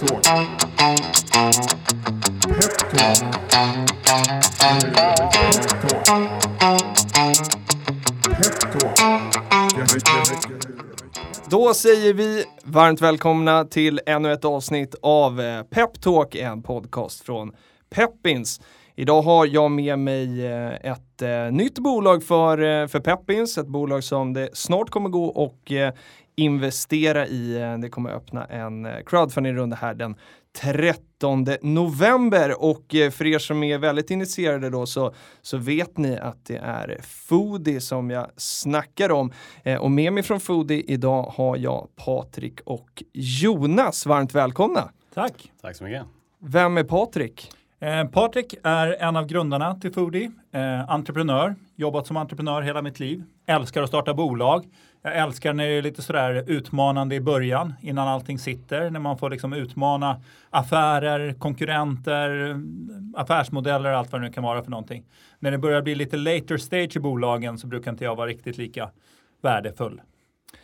Peptalk. Peptalk. Då säger vi varmt välkomna till ännu ett avsnitt av eh, Peptalk, en podcast från Peppins. Idag har jag med mig eh, ett eh, nytt bolag för, för Peppins, ett bolag som det snart kommer gå och investera i. Eh, Det kommer öppna en eh, crowdfunding-runda här den 13 november och eh, för er som är väldigt initierade då så, så vet ni att det är Foodie som jag snackar om. Eh, och med mig från Foodie idag har jag Patrik och Jonas. Varmt välkomna! Tack. Tack så mycket. Vem är Patrik? Eh, Patrik är en av grundarna till Foodie, eh, entreprenör, jobbat som entreprenör hela mitt liv, älskar att starta bolag. Jag älskar när det är lite sådär utmanande i början innan allting sitter, när man får liksom utmana affärer, konkurrenter, affärsmodeller och allt vad det nu kan vara för någonting. När det börjar bli lite later stage i bolagen så brukar inte jag vara riktigt lika värdefull.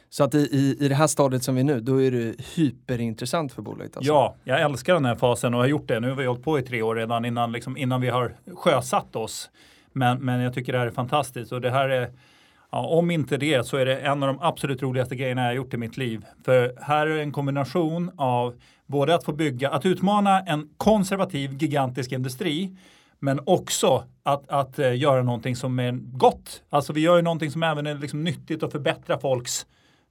Så att i, i, i det här stadiet som vi är nu, då är det hyperintressant för bolaget? Alltså. Ja, jag älskar den här fasen och har gjort det. Nu har vi hållit på i tre år redan innan, liksom, innan vi har sjösatt oss. Men, men jag tycker det här är fantastiskt och det här är, ja, om inte det så är det en av de absolut roligaste grejerna jag har gjort i mitt liv. För här är en kombination av både att få bygga, att utmana en konservativ gigantisk industri men också att, att eh, göra någonting som är gott. Alltså vi gör ju någonting som även är liksom nyttigt och förbättrar folks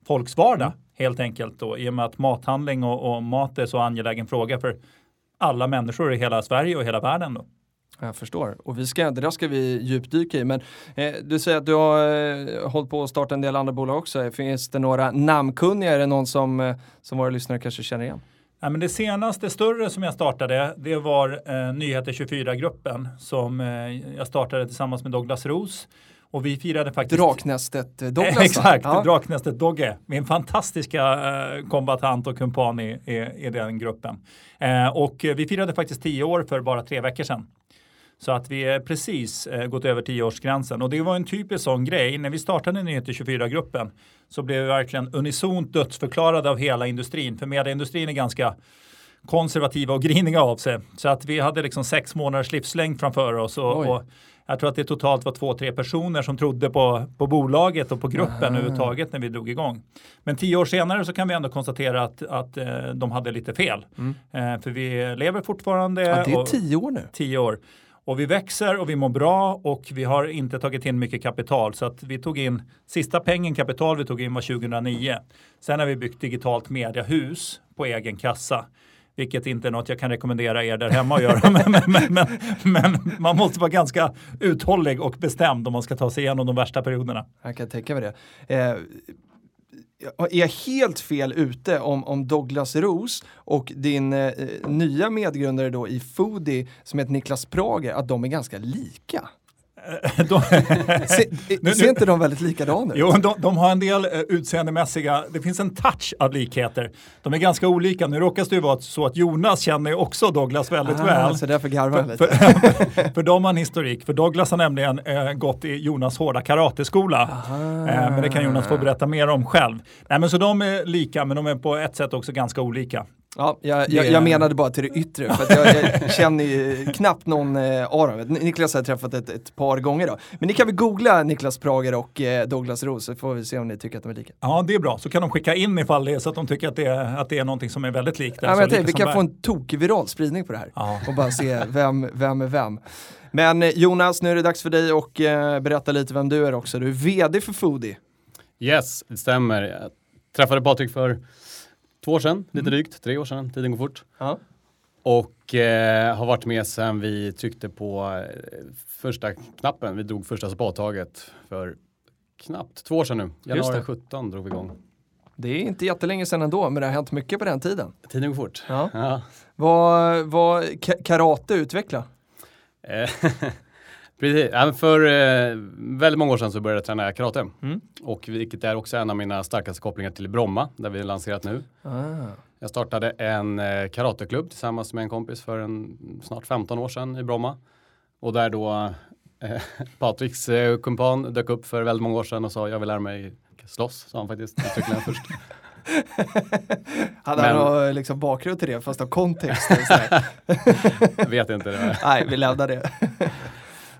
folks vardag helt enkelt då, i och med att mathandling och, och mat är så angelägen fråga för alla människor i hela Sverige och hela världen. Då. Jag förstår. Och vi ska, det där ska vi djupdyka i. Men eh, du säger att du har eh, hållit på att starta en del andra bolag också. Finns det några namnkunniga? Är det någon som, eh, som våra lyssnare kanske känner igen? Ja, men det senaste större som jag startade det var eh, Nyheter 24-gruppen som eh, jag startade tillsammans med Douglas Ros. Och vi firade faktiskt... Draknästet eh, Douglas? Exakt, Ja. Draknästet Dogge. Min fantastiska eh, kombatant och kumpan i, i, i den gruppen. Och vi firade faktiskt tio år för bara tre veckor sedan. Så att vi är precis eh, gått över tioårsgränsen. Och det var en typisk sån grej. När vi startade Nyheter 24-gruppen så blev vi verkligen unisont dödsförklarade av hela industrin. För medieindustrin är ganska konservativa och griniga av sig. Så att vi hade liksom sex månaders livslängd framför oss. Och, och jag tror att det totalt var två, tre personer som trodde på, på bolaget och på gruppen Aha. överhuvudtaget när vi drog igång. Men tio år senare så kan vi ändå konstatera att, att eh, de hade lite fel. Eh, för vi lever fortfarande. Ja, det är tio år nu. tio år. Och vi växer och vi mår bra och vi har inte tagit in mycket kapital. Så att vi tog in, sista pengen kapital vi tog in var 2009. Sen har vi byggt digitalt mediahus på egen kassa. Vilket inte är något jag kan rekommendera er där hemma att göra. men, men, men, men, men man måste vara ganska uthållig och bestämd om man ska ta sig igenom de värsta perioderna. Jag kan tänka mig det. Eh, är jag helt fel ute om, om Douglas Ros och din eh, nya medgrundare då i Foodie som heter Niklas Prager, att de är ganska lika? De, ser inte de väldigt likadana ut? Jo, de, de har en del eh, utseendemässiga, det finns en touch av likheter. De är ganska olika. Nu råkar det ju vara så att Jonas känner också Douglas väldigt ah, väl. Så därför garvar jag För, lite. för, för de har en historik. För Douglas har nämligen eh, gått i Jonas hårda karateskola. Eh, men det kan Jonas få berätta mer om själv. Nej, men så de är lika, men de är på ett sätt också ganska olika. Ja, jag, jag, jag menade bara till det yttre, för att jag, jag känner ju knappt någon eh, av dem. Niklas har jag träffat ett, ett par gånger då. Men ni kan väl googla Niklas Prager och eh, Douglas Ros så får vi se om ni tycker att de är lika. Ja, det är bra. Så kan de skicka in ifall det är så att de tycker att det är, att det är någonting som är väldigt likt. Ja, Alltså vi kan få en tokviral spridning på det här. Ja. Och bara se vem, vem är vem. Men eh, Jonas, nu är det dags för dig att eh, berätta lite vem du är också. Du är vd för Foodie. Yes, det stämmer. Jag träffade Patrik för två år sedan, lite drygt, tre år sedan, tiden går fort. Ja. Och eh, har varit med sedan vi tryckte på eh, första knappen. Vi drog första spadtaget för knappt två år sedan nu. Januari det. 17 drog vi igång. Det är inte jättelänge sedan ändå, men det har hänt mycket på den tiden. Tiden går fort. Ja. Ja. Vad, vad ka- karate utveckla? Precis, för eh, väldigt många år sedan så började jag träna karate. Mm. Och vilket är också en av mina starkaste kopplingar till Bromma, där vi har lanserat nu. Ah. Jag startade en eh, karateklubb tillsammans med en kompis för en, snart 15 år sedan i Bromma. Och där då eh, Patriks eh, kumpan dök upp för väldigt många år sedan och sa jag vill lära mig slåss, sa han faktiskt uttryckligen först. Hade han någon liksom bakgrund till det fast av kontext? Jag vet inte. Det. Nej, vi lämnar det.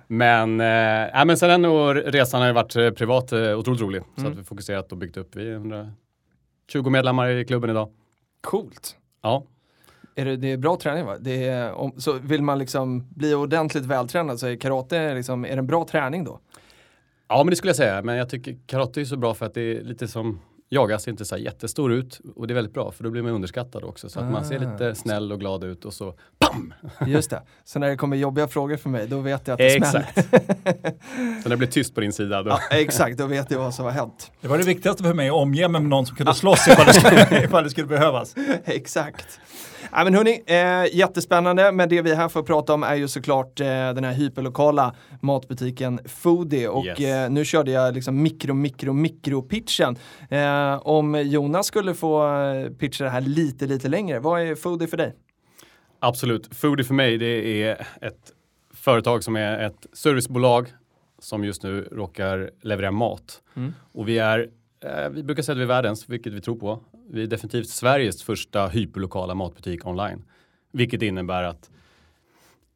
Men, eh, ja, men sen nog resan har ju varit eh, privat eh, otroligt rolig. Så Mm. att vi fokuserat och byggt upp. Vi är 120 medlemmar i klubben idag. Coolt. Ja, Är det, det är bra träning va? Det är, om, så vill man liksom bli ordentligt vältränad så är karate liksom, är det en bra träning då? ja men det skulle jag säga. Men jag tycker karate är så bra för att det är lite som jagas, ser inte så jättestor ut. Och det är väldigt bra för då blir man underskattad också. Så att man ser Ah. lite snäll och glad ut och så PAM! Just det. Så när det kommer jobbiga frågor för mig då vet jag att det smäller. Exakt. så när det blir tyst på din sida då. Ja, exakt, då vet jag vad som har hänt. Det var det viktigaste för mig att omge mig med någon som kunde slåss ifall det skulle, ifall det skulle behövas. Exakt. Ja, men hörni, eh, jättespännande, men det vi är här för att prata om är ju såklart eh, den här hyperlokala matbutiken Foodie. Och Yes. eh, nu körde jag liksom mikro, mikro, mikro-pitchen. Eh, om Jonas skulle få eh, pitcha det här lite, lite längre, vad är Foodie för dig? Absolut. Foodie för mig det är ett företag som är ett servicebolag som just nu råkar leverera mat. Mm. Och vi är, eh, vi brukar säga att vi är världens, vilket vi tror på. Vi är definitivt Sveriges första hyperlokala matbutik online. Vilket innebär att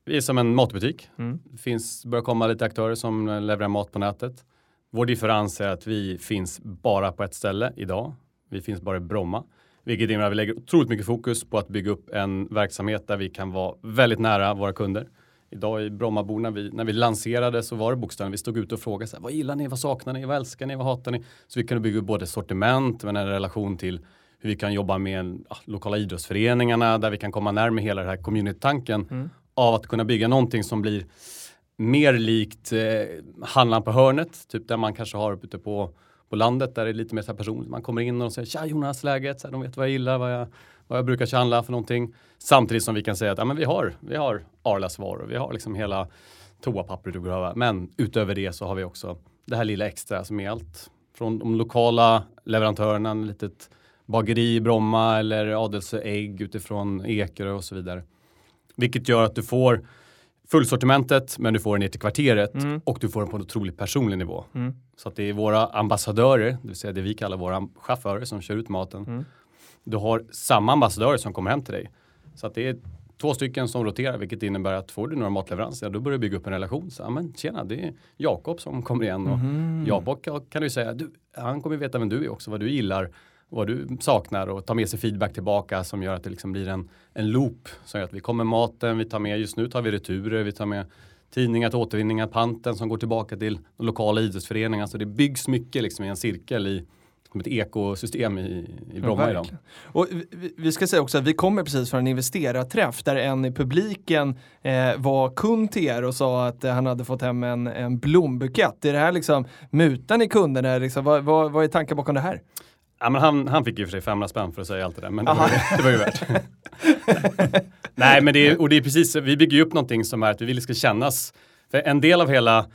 vi är som en matbutik. Mm. Det finns, börjar komma lite aktörer som eh, levererar mat på nätet. Vår differens är att vi finns bara på ett ställe idag. Vi finns bara i Bromma. Vilket innebär att vi lägger otroligt mycket fokus på att bygga upp en verksamhet där vi kan vara väldigt nära våra kunder. Idag i Brommabor när vi, när vi lanserade så var det bokstavligen, vi stod ute och frågade så här, vad gillar ni, vad saknar ni, vad älskar ni, vad hatar ni? Så vi kunde bygga upp både sortiment men en relation till hur vi kan jobba med ja, lokala idrottsföreningarna där vi kan komma närmare hela den här community-tanken Mm. av att kunna bygga någonting som blir mer likt eh, handlaren på hörnet, typ där man kanske har ute på, på landet där det är lite mer så här personligt. Man kommer in och de säger tja Jonas, läget? Så här, de vet vad jag gillar, vad jag, vad jag brukar handla för någonting. Samtidigt som vi kan säga att ja, men vi har, vi har Arlas varor, vi har liksom hela toapappret. du behöver. Men utöver det så har vi också det här lilla extra som är allt från de lokala leverantörerna, en litet bageri i Bromma eller Adelsö ägg utifrån Ekerö och så vidare. Vilket gör att du får fullsortimentet men du får den ner till kvarteret Mm. och du får den på en otroligt personlig nivå. Mm. Så att det är våra ambassadörer, det vill säga det vi kallar våra chaufförer som kör ut maten. Mm. Du har samma ambassadörer som kommer hem till dig. Så att det är två stycken som roterar vilket innebär att får du några matleveranser, ja, då börjar du bygga upp en relation. Så, ja, men tjena, det är Jakob som kommer igen och Mhm. Jakob kan du säga, du, han kommer veta vem du är också, vad du gillar, vad du saknar och ta med sig feedback tillbaka som gör att det liksom blir en, en loop. Som gör att vi kommer med maten, vi tar med, just nu tar vi returer, vi tar med tidningar till återvinningar, panten som går tillbaka till de lokala idrottsföreningarna. Så det byggs mycket liksom i en cirkel i som ett ekosystem i, i Bromma Ja, idag. Och vi- vi ska säga också att vi kommer precis från en investerarträff där en i publiken eh, var kund till er och sa att eh, han hade fått hem en, en blombukett. Är det här liksom, mutar ni kunderna? Liksom, vad, vad, vad är tanken bakom det här? Ja, men han, han fick ju för sig 500 spänn för att säga allt det där, men det var, ju- det var ju värt. Nej, men det är, och det är precis, vi bygger ju upp någonting som är att vi vill ska kännas. För en del av hela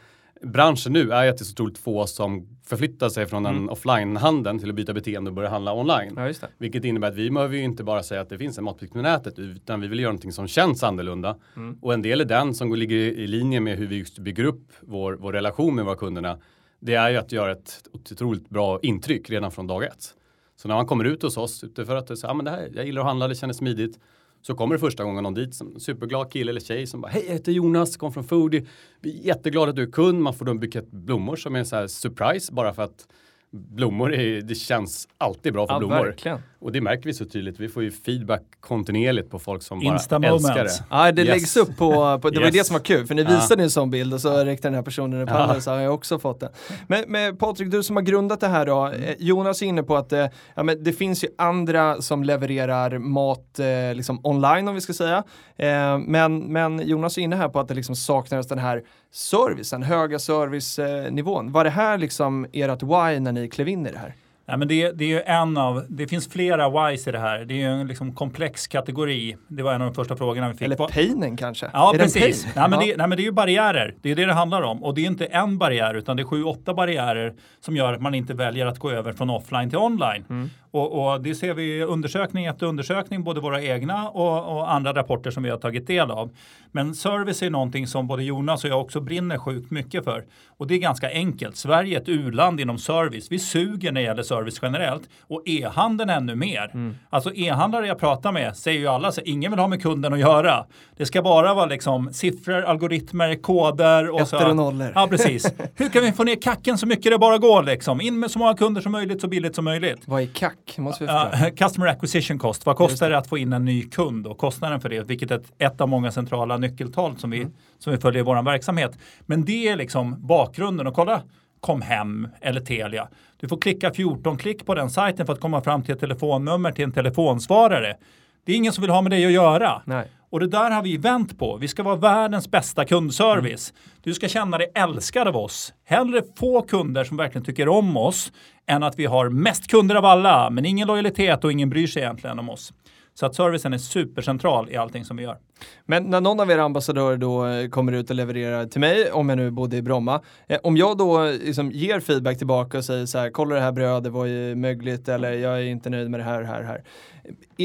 branschen nu är ju att det är så otroligt få som förflyttar sig från Mm. en offline-handeln till att byta beteende och börja handla online. Ja. Vilket innebär att vi behöver ju inte bara säga att det finns en matbutik på nätet utan vi vill göra någonting som känns annorlunda. Mm. Och en del är den som ligger i linje med hur vi just bygger upp vår, vår relation med våra kunderna. Det är ju att göra ett otroligt bra intryck redan från dag ett. Så när man kommer ut hos oss utifrån att säga, ah, men det här, jag gillar att handla, det känns smidigt. Så kommer det första gången någon dit, som superglad kille eller tjej som bara, hej jag heter Jonas, kom från Foodie. Vi är jätteglada att du är kund, man får då en bukett blommor som är en så här surprise bara för att blommor, är, det känns alltid bra för Ja, blommor. verkligen. Och det märker vi så tydligt. Vi får ju feedback kontinuerligt på folk som Insta bara älskar moments. det. Ja, det Yes. läggs upp på, på det var ju Yes. det som var kul, för ni visade en sån bild och så räckte den här personen upp handen så har jag också fått den. Men, men Patrik, du som har grundat det här då, eh, Jonas är inne på att eh, ja, men det finns ju andra som levererar mat eh, liksom online om vi ska säga. Eh, men, men Jonas är inne här på att det liksom saknades den här servicen, höga servicenivån. Var det här liksom ert why när ni klev in i det här? Nej, men det, det är ju en av, det finns flera whys i det här. Det är en liksom komplex kategori. Det var en av de första frågorna vi fick. Eller painen kanske? Ja, Är precis. Nej men, det, nej, men det är ju barriärer. Det är det det handlar om. Och det är inte en barriär, utan det är sju, åtta barriärer som gör att man inte väljer att gå över från offline till online. Mm. Och, och det ser vi i undersökning efter undersökning, både våra egna och, och andra rapporter som vi har tagit del av. Men service är någonting som både Jonas och jag också brinner sjukt mycket för. Och det är ganska enkelt. Sverige är ett u-land inom service. Vi suger när det gäller service generellt och e-handeln ännu mer. Mm. Alltså e-handlare jag pratar med säger ju alla, så ingen vill ha med kunden att göra. Det ska bara vara liksom siffror, algoritmer, koder och Ettor och nollor. Ja, precis. Hur kan vi få ner kacken så mycket det bara går liksom? In med så många kunder som möjligt, så billigt som möjligt. Vad är kack? Måste vi uh, customer acquisition cost. Vad kostar det. det att få in en ny kund och kostnaden för det, vilket är ett, ett av många centrala nyckeltal som vi, mm. som vi följer i vår verksamhet. Men det är liksom bakgrunden och kolla kom hem eller Telia. Du får klicka 14 klick på den sajten för att komma fram till ett telefonnummer till en telefonsvarare. Det är ingen som vill ha med dig att göra. Nej. Och det där har vi vänt på. Vi ska vara världens bästa kundservice. Mm. Du ska känna dig älskad av oss. Hellre få kunder som verkligen tycker om oss än att vi har mest kunder av alla, men ingen lojalitet och ingen bryr sig egentligen om oss. Så att servicen är supercentral i allting som vi gör. Men när någon av era ambassadörer då eh, kommer ut och levererar till mig, om jag nu bodde i Bromma, eh, om jag då eh, liksom ger feedback tillbaka och säger så här, kolla det här brödet var ju mögligt eller jag är inte nöjd med det här, här, här.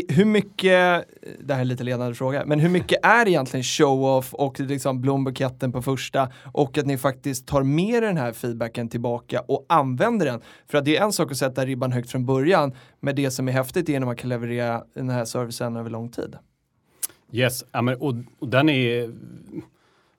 Hur mycket, eh, det här är lite ledande fråga, men hur mycket är egentligen show-off och liksom blombuketten på första och att ni faktiskt tar med den här feedbacken tillbaka och använder den? För att det är en sak att sätta ribban högt från början, men det som är häftigt är när man kan leverera den här servicen över lång tid. Yes, ja, men, och, och den är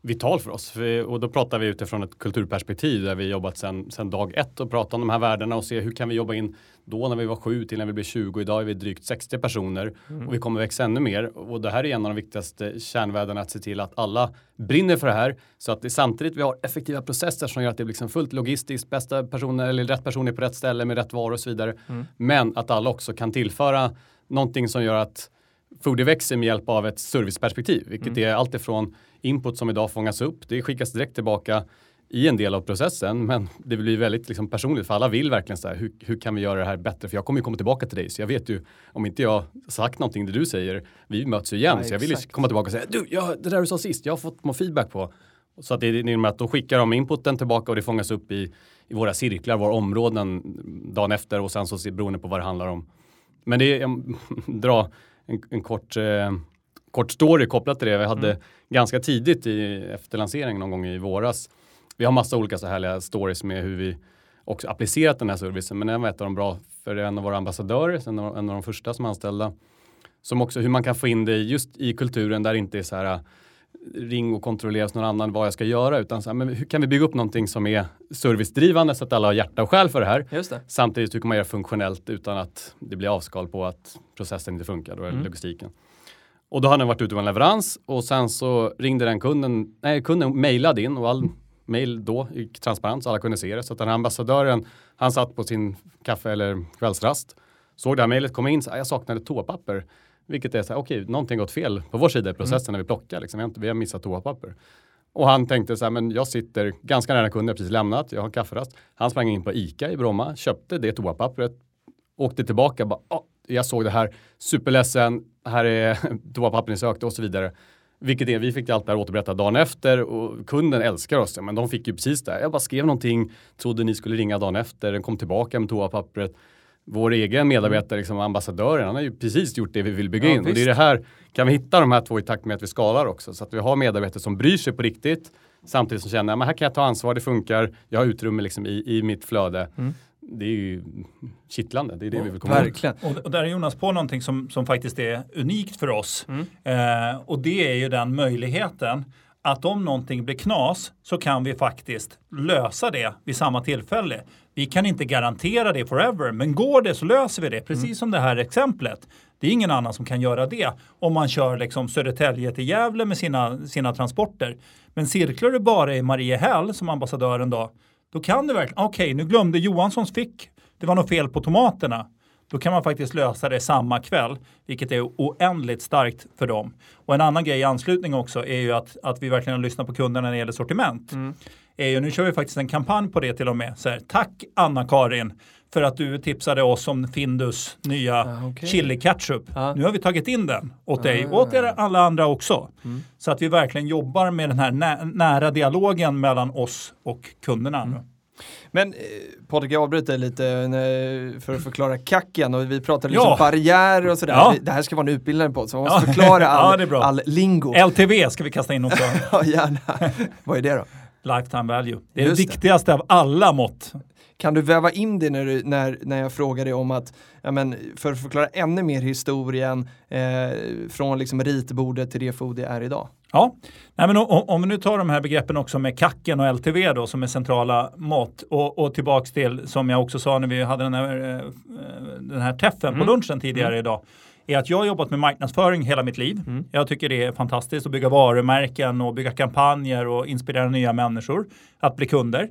vital för oss. Och då pratar vi utifrån ett kulturperspektiv där vi jobbat sedan dag ett och pratat om de här värdena och se hur kan vi jobba in då när vi var sju till när vi blev 20. Idag är vi drygt 60 personer mm. och vi kommer växa ännu mer. Och det här är en av de viktigaste kärnvärdena att se till att alla brinner för det här så att det samtidigt vi har effektiva processer som gör att det blir liksom fullt logistiskt, bästa personer eller rätt personer på rätt ställe med rätt varor och så vidare. Mm. Men att alla också kan tillföra någonting som gör att Foodie växer med hjälp av ett serviceperspektiv, vilket mm. är allt ifrån input som idag fångas upp, det skickas direkt tillbaka i en del av processen, men det blir väldigt liksom personligt för alla vill verkligen så här, hur, hur kan vi göra det här bättre? För jag kommer ju komma tillbaka till dig, så jag vet ju om inte jag sagt någonting det du säger, vi möts ju igen, ja, så jag vill komma tillbaka och säga, du, ja, det där du sa sist, jag har fått må feedback på. Så att det är med att då skickar de inputen tillbaka och det fångas upp i, i våra cirklar, våra områden dagen efter och sen så beroende på vad det handlar om. Men det är, jag drar en, en kort, eh, kort story kopplat till det. Vi hade mm. ganska tidigt i, efter lanseringen någon gång i våras. Vi har massa olika så härliga stories med hur vi också applicerat den här servicen. Men en var ett av de bra för en av våra ambassadörer, en av, en av de första som anställda. Som också hur man kan få in det just i kulturen där det inte är så här ring och kontrolleras någon annan vad jag ska göra utan så här, men hur kan vi bygga upp någonting som är servicedrivande så att alla har hjärta och själ för det här. Det. Samtidigt hur kan man göra funktionellt utan att det blir avskal på att processen inte funkar, då är mm. logistiken. Och då hade den varit ute på en leverans och sen så ringde den kunden, nej kunden mejlade in och all mejl då gick transparent så alla kunde se det. Så att den här ambassadören, han satt på sin kaffe eller kvällsrast, såg det här mejlet komma in, så jag saknade toapapper. Vilket är så här, okej, okay, någonting gått fel på vår sida i processen mm. när vi plockar. Liksom. Vi, har missat toapapper. Och han tänkte så här, men jag sitter ganska nära kunden, precis lämnat, jag har kafferast. Han sprang in på ICA i Bromma, köpte det toapappret, åkte tillbaka, bara, oh, jag såg det här, superledsen, här är toapappret ni sökte och så vidare. Vilket är, vi fick allt det här återberättat dagen efter och kunden älskar oss. Men de fick ju precis det. Jag bara skrev någonting, trodde ni skulle ringa dagen efter, den kom tillbaka med toapappret vår egen medarbetare, liksom ambassadören, han har ju precis gjort det vi vill bygga ja, in. Visst. Och det är det här, kan vi hitta de här två i takt med att vi skalar också? Så att vi har medarbetare som bryr sig på riktigt samtidigt som känner att här kan jag ta ansvar, det funkar, jag har utrymme liksom i, i mitt flöde. Mm. Det är ju kittlande, det är det och, vi vill komma Verkligen. Och, och där är Jonas på någonting som, som faktiskt är unikt för oss. Mm. Eh, och det är ju den möjligheten att om någonting blir knas så kan vi faktiskt lösa det vid samma tillfälle. Vi kan inte garantera det forever, men går det så löser vi det. Precis mm. som det här exemplet. Det är ingen annan som kan göra det om man kör liksom Södertälje till Gävle med sina, sina transporter. Men cirklar du bara i Mariehäll som ambassadören då, då kan du verkligen, okej okay, nu glömde Johanssons fick, det var något fel på tomaterna. Då kan man faktiskt lösa det samma kväll, vilket är oändligt starkt för dem. Och en annan grej i anslutning också är ju att, att vi verkligen har lyssnat på kunderna när det gäller sortiment. Mm. Är ju, nu kör vi faktiskt en kampanj på det till och med. Så här, Tack Anna-Karin för att du tipsade oss om Findus nya ah, okay. chili ketchup. Ah. Nu har vi tagit in den åt dig och åt er alla andra också. Mm. Så att vi verkligen jobbar med den här nä nära dialogen mellan oss och kunderna. Mm. Men eh, Patrik, jag avbryter lite eh, för att förklara kacken och vi pratar liksom ja. barriärer och sådär. Ja. Det här ska vara en utbildande podd så man måste förklara all, ja, all lingo. LTV ska vi kasta in också. ja, gärna. Vad är det då? Lifetime value. Det är Just det viktigaste av alla mått. Kan du väva in det när, du, när, när jag frågar dig om att, ja, men, för att förklara ännu mer historien eh, från liksom ritbordet till det FOD är idag? Ja, Nej, men om, om vi nu tar de här begreppen också med kacken och LTV då som är centrala mått och, och tillbaks till som jag också sa när vi hade den här, eh, den här träffen på lunchen tidigare Mm. idag är att jag har jobbat med marknadsföring hela mitt liv. Mm. Jag tycker det är fantastiskt att bygga varumärken och bygga kampanjer och inspirera nya människor att bli kunder.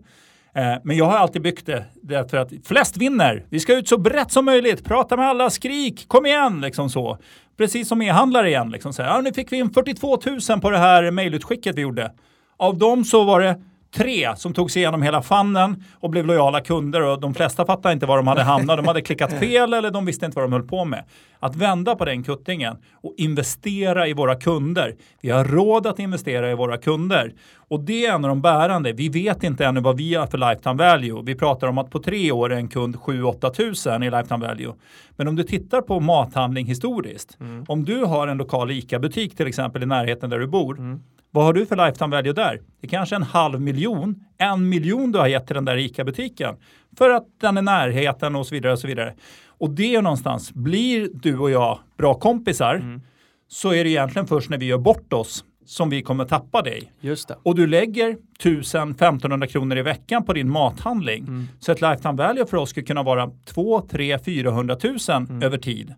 Eh, Men jag har alltid byggt det därför att flest vinner. Vi ska ut så brett som möjligt, prata med alla, skrik, kom igen, liksom så. Precis som e-handlare igen, liksom så här, ja, nu fick vi in 42 000 på det här mejlutskicket vi gjorde. Av dem så var det tre som tog sig igenom hela fannen och blev lojala kunder och de flesta fattade inte var de hade hamnat. De hade klickat fel eller de visste inte vad de höll på med. Att vända på den kuttingen och investera i våra kunder. Vi har råd att investera i våra kunder. Och det är en av de bärande. Vi vet inte ännu vad vi har för lifetime value. Vi pratar om att på tre år är en kund 7-8 tusen i lifetime value. Men om du tittar på mathandling historiskt. Om du har en lokal ICA-butik till exempel i närheten där du bor. Vad har du för lifetime value där? Det är kanske en halv miljon, en miljon du har gett till den där ICA-butiken. För att den är närheten och så vidare. Och så vidare. Och det är någonstans, blir du och jag bra kompisar så är det egentligen först när vi gör bort oss som vi kommer tappa dig. Just det. Och du lägger 1000-1500 kronor i veckan på din mathandling. Så ett lifetime value för oss skulle kunna vara 2, 3, 400 000 över tid.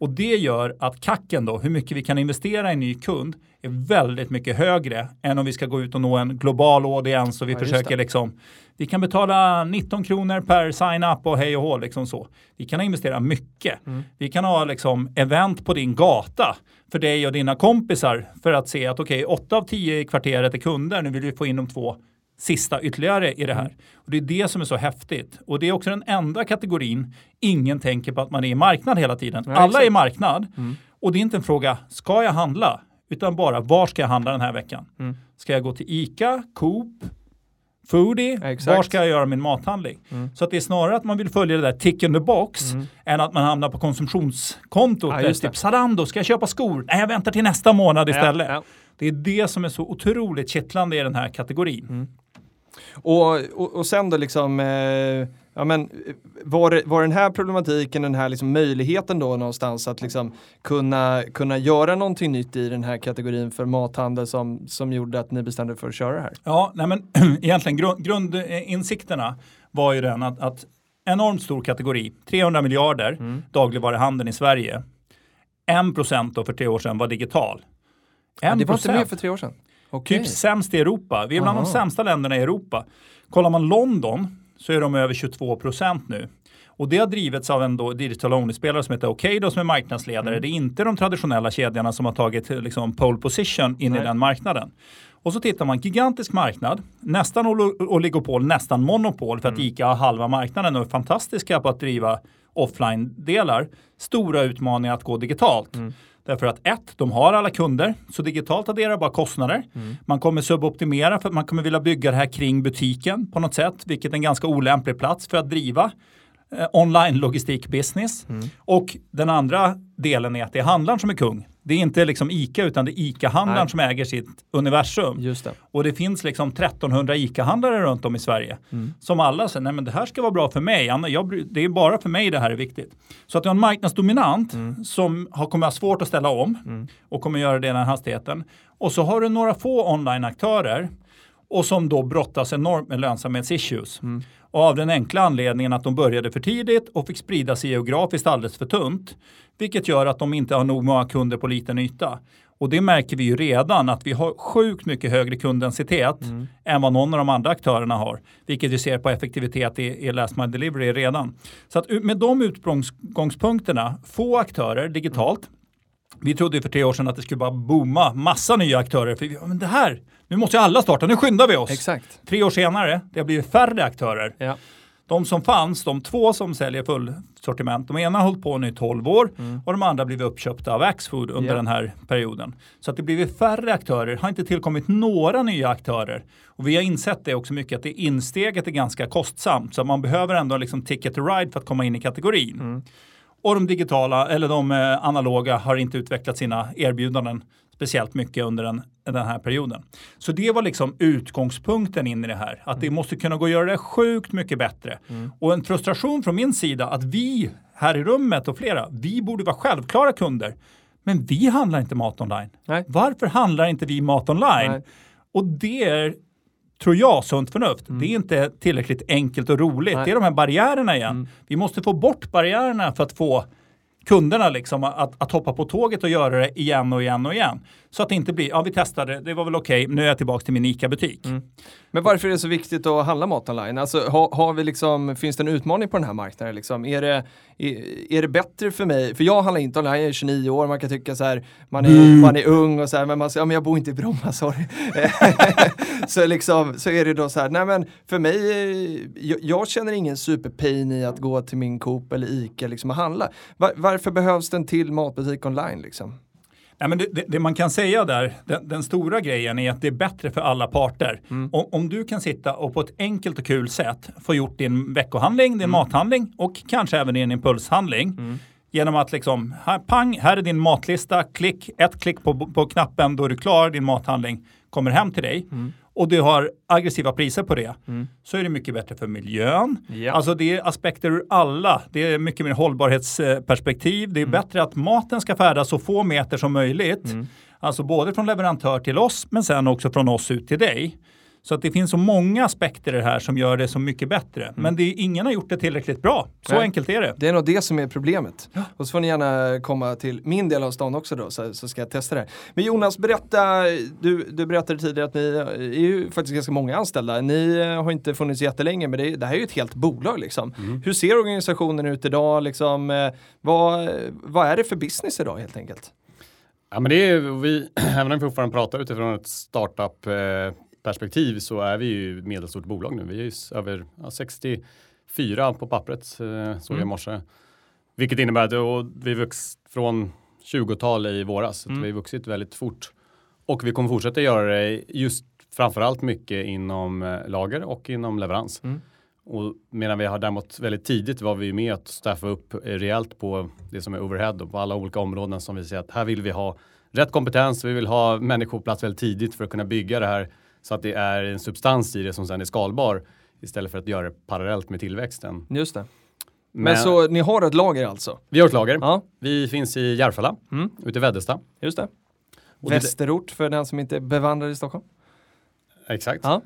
Och det gör att kacken då, hur mycket vi kan investera i en ny kund, är väldigt mycket högre än om vi ska gå ut och nå en global audiens och vi Ja, försöker liksom, vi kan betala 19 kronor per sign-up och hej och hå liksom så. Vi kan investera mycket. Mm. Vi kan ha liksom event på din gata för dig och dina kompisar för att se att okej, åtta av tio i kvarteret är kunder, nu vill vi få in de två sista ytterligare i det Mm. här. Och det är det som är så häftigt. Och det är också den enda kategorin ingen tänker på att man är i marknad hela tiden. Ja, Alla är i marknad. Mm. Och det är inte en fråga, ska jag handla? Utan bara, var ska jag handla den här veckan? Mm. Ska jag gå till ICA, Coop, Foodie? Ja, var ska jag göra min mathandling? Mm. Så att det är snarare att man vill följa det där tick in the box Mm. än att man hamnar på konsumtionskontot. Ja, typ Zalando, ska jag köpa skor? Nej, jag väntar till nästa månad istället. Ja, ja. Det är det som är så otroligt kittlande i den här kategorin. Och, och, och sen då liksom, eh, ja men eh, var, var den här problematiken, den här liksom möjligheten då någonstans att liksom kunna, kunna göra någonting nytt i den här kategorin för mathandel som, som gjorde att ni bestämde för att köra det här? Ja, nej men egentligen grund, grundinsikterna var ju den att, att enormt stor kategori, 300 miljarder Mm. dagligvaruhandeln i Sverige. 1% då för tre år sedan var digital. 1%. Ja, det var inte med för tre år sedan? Okej. Typ sämst i Europa. Vi är bland Aha. de sämsta länderna i Europa. Kollar man London så är de över 22 procent nu. Och det har drivits av en då digital only-spelare som heter Okado som är marknadsledare. Mm. Det är inte de traditionella kedjorna som har tagit liksom, pole position in Nej. i den marknaden. Och så tittar man, gigantisk marknad, nästan ol- oligopol, nästan monopol för att Mm. ICA har halva marknaden och är fantastiska på att driva offline-delar. Stora utmaningar att gå digitalt. Mm. Därför att ett, de har alla kunder, så digitalt adderar bara kostnader. Mm. Man kommer suboptimera för att man kommer vilja bygga det här kring butiken på något sätt, vilket är en ganska olämplig plats för att driva eh, online logistik-business. Mm. Och den andra delen är att det är handlaren som är kung. Det är inte liksom ICA utan det är ICA-handlaren som äger sitt universum. Just det. Och det finns liksom 1300 ICA-handlare runt om i Sverige. Mm. Som alla säger, nej men det här ska vara bra för mig. Jag, det är bara för mig det här är viktigt. Så att du har en marknadsdominant som har, kommer ha svårt att ställa om Mm. och kommer göra det i den här hastigheten. Och så har du några få online-aktörer och som då brottas enormt med lönsamhetsissues. Mm. Och av den enkla anledningen att de började för tidigt och fick sprida sig geografiskt alldeles för tunt. Vilket gör att de inte har nog många kunder på liten yta. Och det märker vi ju redan att vi har sjukt mycket högre kunddensitet Mm. än vad någon av de andra aktörerna har. Vilket vi ser på effektivitet i, i last mile delivery redan. Så att med de utgångspunkterna, få aktörer digitalt. Vi trodde för tre år sedan att det skulle bara booma massa nya aktörer. För vi, men det här, nu måste ju alla starta, nu skyndar vi oss. Exakt. Tre år senare, det har blivit färre aktörer. Ja. De som fanns, de två som säljer fullsortiment, de ena har hållit på nu i 12 år och de andra har blivit uppköpta av Axfood under Ja. den här perioden. Så att det blivit färre aktörer, har inte tillkommit några nya aktörer. Och vi har insett det också mycket, att det insteget är ganska kostsamt. Så man behöver ändå liksom ticket to ride för att komma in i kategorin. Och de digitala, eller de eh, analoga, har inte utvecklat sina erbjudanden speciellt mycket under den, den här perioden. Så det var liksom utgångspunkten in i det här. Att det måste kunna gå att göra det sjukt mycket bättre. Och en frustration från min sida att vi här i rummet och flera, vi borde vara självklara kunder. Men vi handlar inte mat online. Nej. Varför handlar inte vi mat online? Nej. Och det är, tror jag, sunt förnuft. Det är inte tillräckligt enkelt och roligt. Nej. Det är de här barriärerna igen. Vi måste få bort barriärerna för att få kunderna liksom att, att hoppa på tåget och göra det igen och igen och igen. Så att det inte blir, ja vi testade, det var väl okej, nu är jag tillbaka till min ICA-butik. Men varför är det så viktigt att handla mat online? Alltså, har, har vi liksom, finns det en utmaning på den här marknaden? Liksom? Är, det, är, är det bättre för mig? För jag handlar inte online, jag är 29 år, man kan tycka så här, man är, man är ung och så här, men man säger, ja men jag bor inte i Bromma, sorry. så liksom, så är det då så här, nej men för mig, eh, jag, jag känner ingen superpain i att gå till min Coop eller Ica liksom och handla. Var, varför behövs det en till matbutik online liksom? Nej, men det, det, det man kan säga där, den, den stora grejen är att det är bättre för alla parter. Om, om du kan sitta och på ett enkelt och kul sätt få gjort din veckohandling, din mathandling och kanske även din impulshandling. Genom att liksom, här, pang, här är din matlista, klick, ett klick på, på knappen, då är du klar, din mathandling kommer hem till dig. Och du har aggressiva priser på det. Så är det mycket bättre för miljön. Ja. Alltså det är aspekter ur alla. Det är mycket mer hållbarhetsperspektiv. Det är bättre att maten ska färdas så få meter som möjligt. Alltså både från leverantör till oss men sen också från oss ut till dig. Så att det finns så många aspekter i det här som gör det så mycket bättre. Men det är, ingen har gjort det tillräckligt bra. Så Nej. enkelt är det. Det är nog det som är problemet. Och så får ni gärna komma till min del av stan också då, så, så ska jag testa det. här. Men Jonas, berätta, du, du berättade tidigare att ni är ju faktiskt ganska många anställda. Ni eh, har inte funnits jättelänge, men det, det här är ju ett helt bolag liksom. Hur ser organisationen ut idag? Liksom, eh, vad, vad är det för business idag helt enkelt? Ja, men det är, vi, även om vi fortfarande pratar utifrån ett startup-perspektiv så är vi ju medelstort bolag nu. Vi är ju över ja, 64 på pappret, eh, såg jag i morse. Vilket innebär att vi vuxit från 20-tal i våras. Så att Vi har vuxit väldigt fort. Och vi kommer fortsätta göra det just framförallt mycket inom eh, lager och inom leverans. Och medan vi har däremot väldigt tidigt var vi med att staffa upp eh, rejält på det som är overhead och på alla olika områden som vi ser att här vill vi ha rätt kompetens. Vi vill ha människor på plats väldigt tidigt för att kunna bygga det här så att det är en substans i det som sen är skalbar istället för att göra det parallellt med tillväxten. Just det. Men, Men, så ni har ett lager alltså? vi har ett lager. Ja, Vi finns i Järfälla, Mm. ute i Väddesta. just det. Och Västerort för den som inte är bevandrad i Stockholm. Exakt. Ja.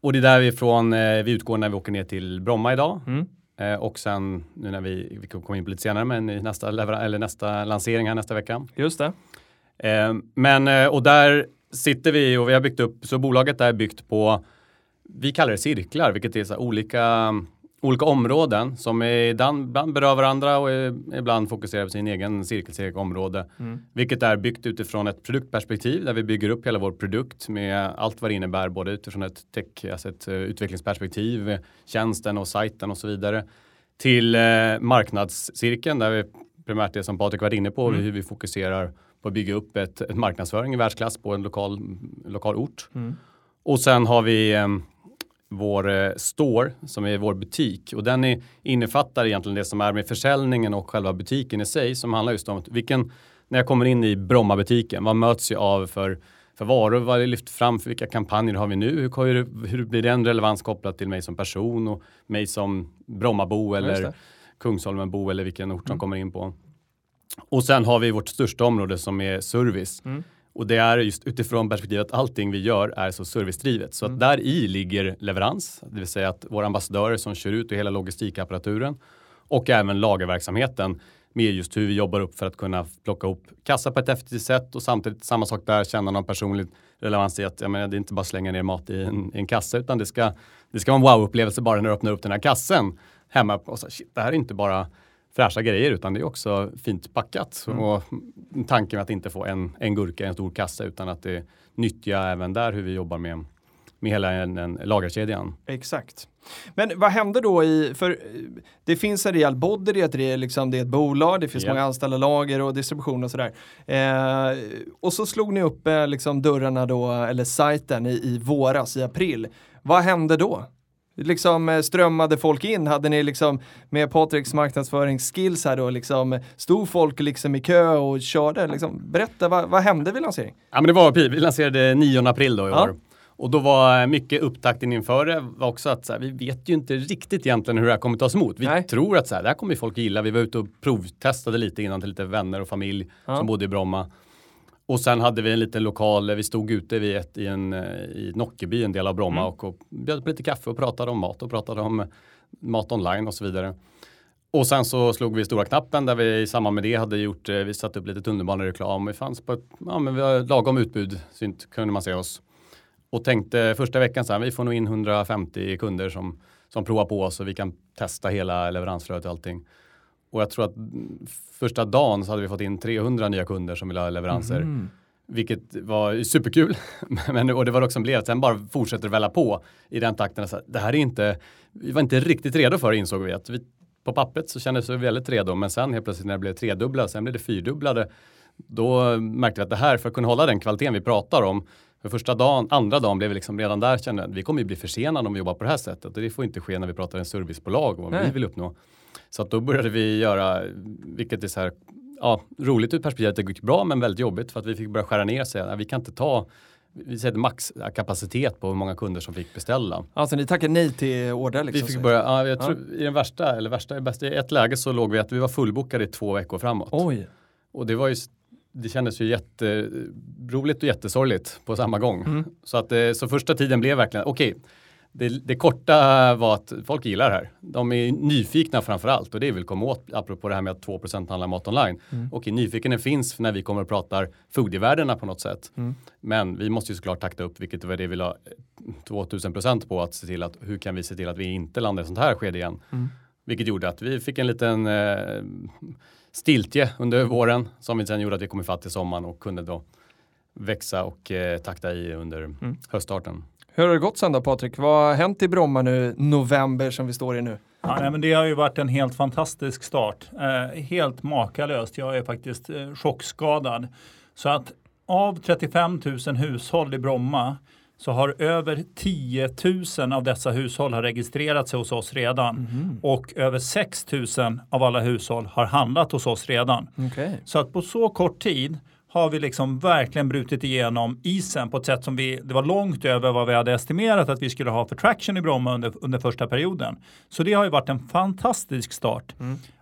Och det är därifrån eh, vi utgår när vi åker ner till Bromma idag. Mm. Eh, och sen nu när vi, vi kommer in på lite senare, men i nästa, eller nästa lansering här nästa vecka. Just det. Eh, men och och där sitter vi och vi har byggt upp, så bolaget är byggt på, vi kallar det cirklar, vilket är så olika, olika områden som ibland, berör varandra och ibland fokuserar på sin egen cirkelcirkelområde. Vilket är byggt utifrån ett produktperspektiv där vi bygger upp hela vår produkt med allt vad det innebär, både utifrån ett tech, alltså ett eh, utvecklingsperspektiv, tjänsten och sajten och så vidare. Till eh, marknadscirkeln där vi primärt det som Patrik varit inne på, hur vi fokuserar på att bygga upp ett, ett marknadsföring i världsklass på en lokal, lokal ort. Och sen har vi eh, vår eh, store som är vår butik. Och den är, innefattar egentligen det som är med försäljningen och själva butiken i sig som handlar just om att vilken, när jag kommer in i Bromma-butiken, vad möts jag av för, för varor, vad är lyft fram, för vilka kampanjer har vi nu, hur, hur, hur blir den relevans kopplat till mig som person och mig som Brommabo eller. Kungsholmenbo eller vilken ort som kommer in på. Och sen har vi vårt största område som är service. Och det är just utifrån perspektivet att allting vi gör är så servicedrivet. Så att där i ligger leverans, det vill säga att våra ambassadörer som kör ut och hela logistikapparaturen och även lagerverksamheten med just hur vi jobbar upp för att kunna plocka ihop kassa på ett effektivt sätt och samtidigt samma sak där, känna någon personlig relevans i att jag menar, det är inte bara slänga ner mat i en, i en kasse utan det ska, det ska vara en wow-upplevelse bara när du öppnar upp den här kassen hemma. Och så, shit, det här är inte bara fräscha grejer utan det är också fint packat. Och tanken med att inte få en, en gurka i en stor kasse utan att det nyttjar även där hur vi jobbar med, med hela en, en lagerkedjan. Exakt. Men vad hände då i, för eh, det finns en rejäl body, det är, ett, liksom, det är ett bolag, det finns Ja. många anställda lager och distribution och sådär. Eh, och så slog ni upp eh, liksom dörrarna då, eller sajten i, i våras, i april. Vad hände då? Liksom eh, strömmade folk in? Hade ni liksom med Patriks marknadsföringsskills här då liksom stod folk liksom i kö och körde? Liksom, berätta, vad, vad hände vid lansering? Ja men det var, vi lanserade 9 april då i Ja. år. Och då var mycket upptakten inför det var också att så här, vi vet ju inte riktigt egentligen hur det här kommer tas emot. Vi Nej. tror att så här, det här kommer folk gilla. Vi var ute och provtestade lite innan till lite vänner och familj Ja. som bodde i Bromma. Och sen hade vi en liten lokal, vi stod ute vid ett, i, en, eh, i Nockeby, en del av Bromma Mm. och, och bjöd på lite kaffe och pratade om mat och pratade om mat online och så vidare. Och sen så slog vi stora knappen där vi i samband med det hade gjort, eh, vi satte upp lite tunnelbanereklam. Vi fanns på ett, ja men vi har lagom utbud, synt kunde man se oss. Och tänkte första veckan så här, vi får nog in 150 kunder som, som provar på oss och vi kan testa hela leveransflödet och allting. Och jag tror att mm, första dagen så hade vi fått in 300 nya kunder som ville ha leveranser. Mhm. Vilket var superkul. Men, och det var också som blev, sen bara fortsätter det välla på i den takten. Så här, det här är inte, vi var inte riktigt redo för det insåg vi. Att vi på pappret så kändes vi väldigt redo. Men sen helt plötsligt när det blev tredubbla, sen blev det fyrdubblade. Då märkte vi att det här, för att kunna hålla den kvaliteten vi pratar om. För första dagen, andra dagen blev vi liksom redan där kände att vi kommer ju bli försenade om vi jobbar på det här sättet. Och det får inte ske när vi pratar en servicebolag och vad Nej. vi vill uppnå. Så att då började vi göra, vilket är så här, ja, roligt ur perspektivet att det gick bra men väldigt jobbigt för att vi fick börja skära ner sig. Vi kan inte ta, vi säger maxkapacitet på hur många kunder som fick beställa. Alltså ni tackade nej till order liksom? Vi fick börja, ja, jag tror, i den värsta, eller värsta bästa, i ett läge så låg vi att vi var fullbokade i två veckor framåt. Oj. Och det var ju, det kändes ju jätteroligt och jättesorgligt på samma gång. Mm. Så att eh, så första tiden blev verkligen, okej, det, det korta var att folk gillar det här. De är nyfikna framför allt och det vill komma åt, apropå det här med att 2% handlar mat online. Mm. Okej, nyfikenheten finns när vi kommer och pratar foodievärdena på något sätt. Mm. Men vi måste ju såklart takta upp, vilket var det vi la eh, 2000% på att se till att hur kan vi se till att vi inte landar i sånt här skede igen. Mm. Vilket gjorde att vi fick en liten eh, stiltje under våren som vi sen gjorde att vi kom ifatt till sommaren och kunde då växa och eh, takta i under Mm. höststarten. Hur har det gått sen då Patrik? Vad har hänt i Bromma nu, november som vi står i nu? Ja, nej, men det har ju varit en helt fantastisk start. Eh, helt makalöst. Jag är faktiskt eh, chockskadad. Så att av 35 000 hushåll i Bromma så har över 10 000 av dessa hushåll har registrerat sig hos oss redan. Och över 6 000 av alla hushåll har handlat hos oss redan. Okej. Så att på så kort tid har vi liksom verkligen brutit igenom isen på ett sätt som vi, det var långt över vad vi hade estimerat att vi skulle ha för traction i Bromma under, under första perioden. Så det har ju varit en fantastisk start.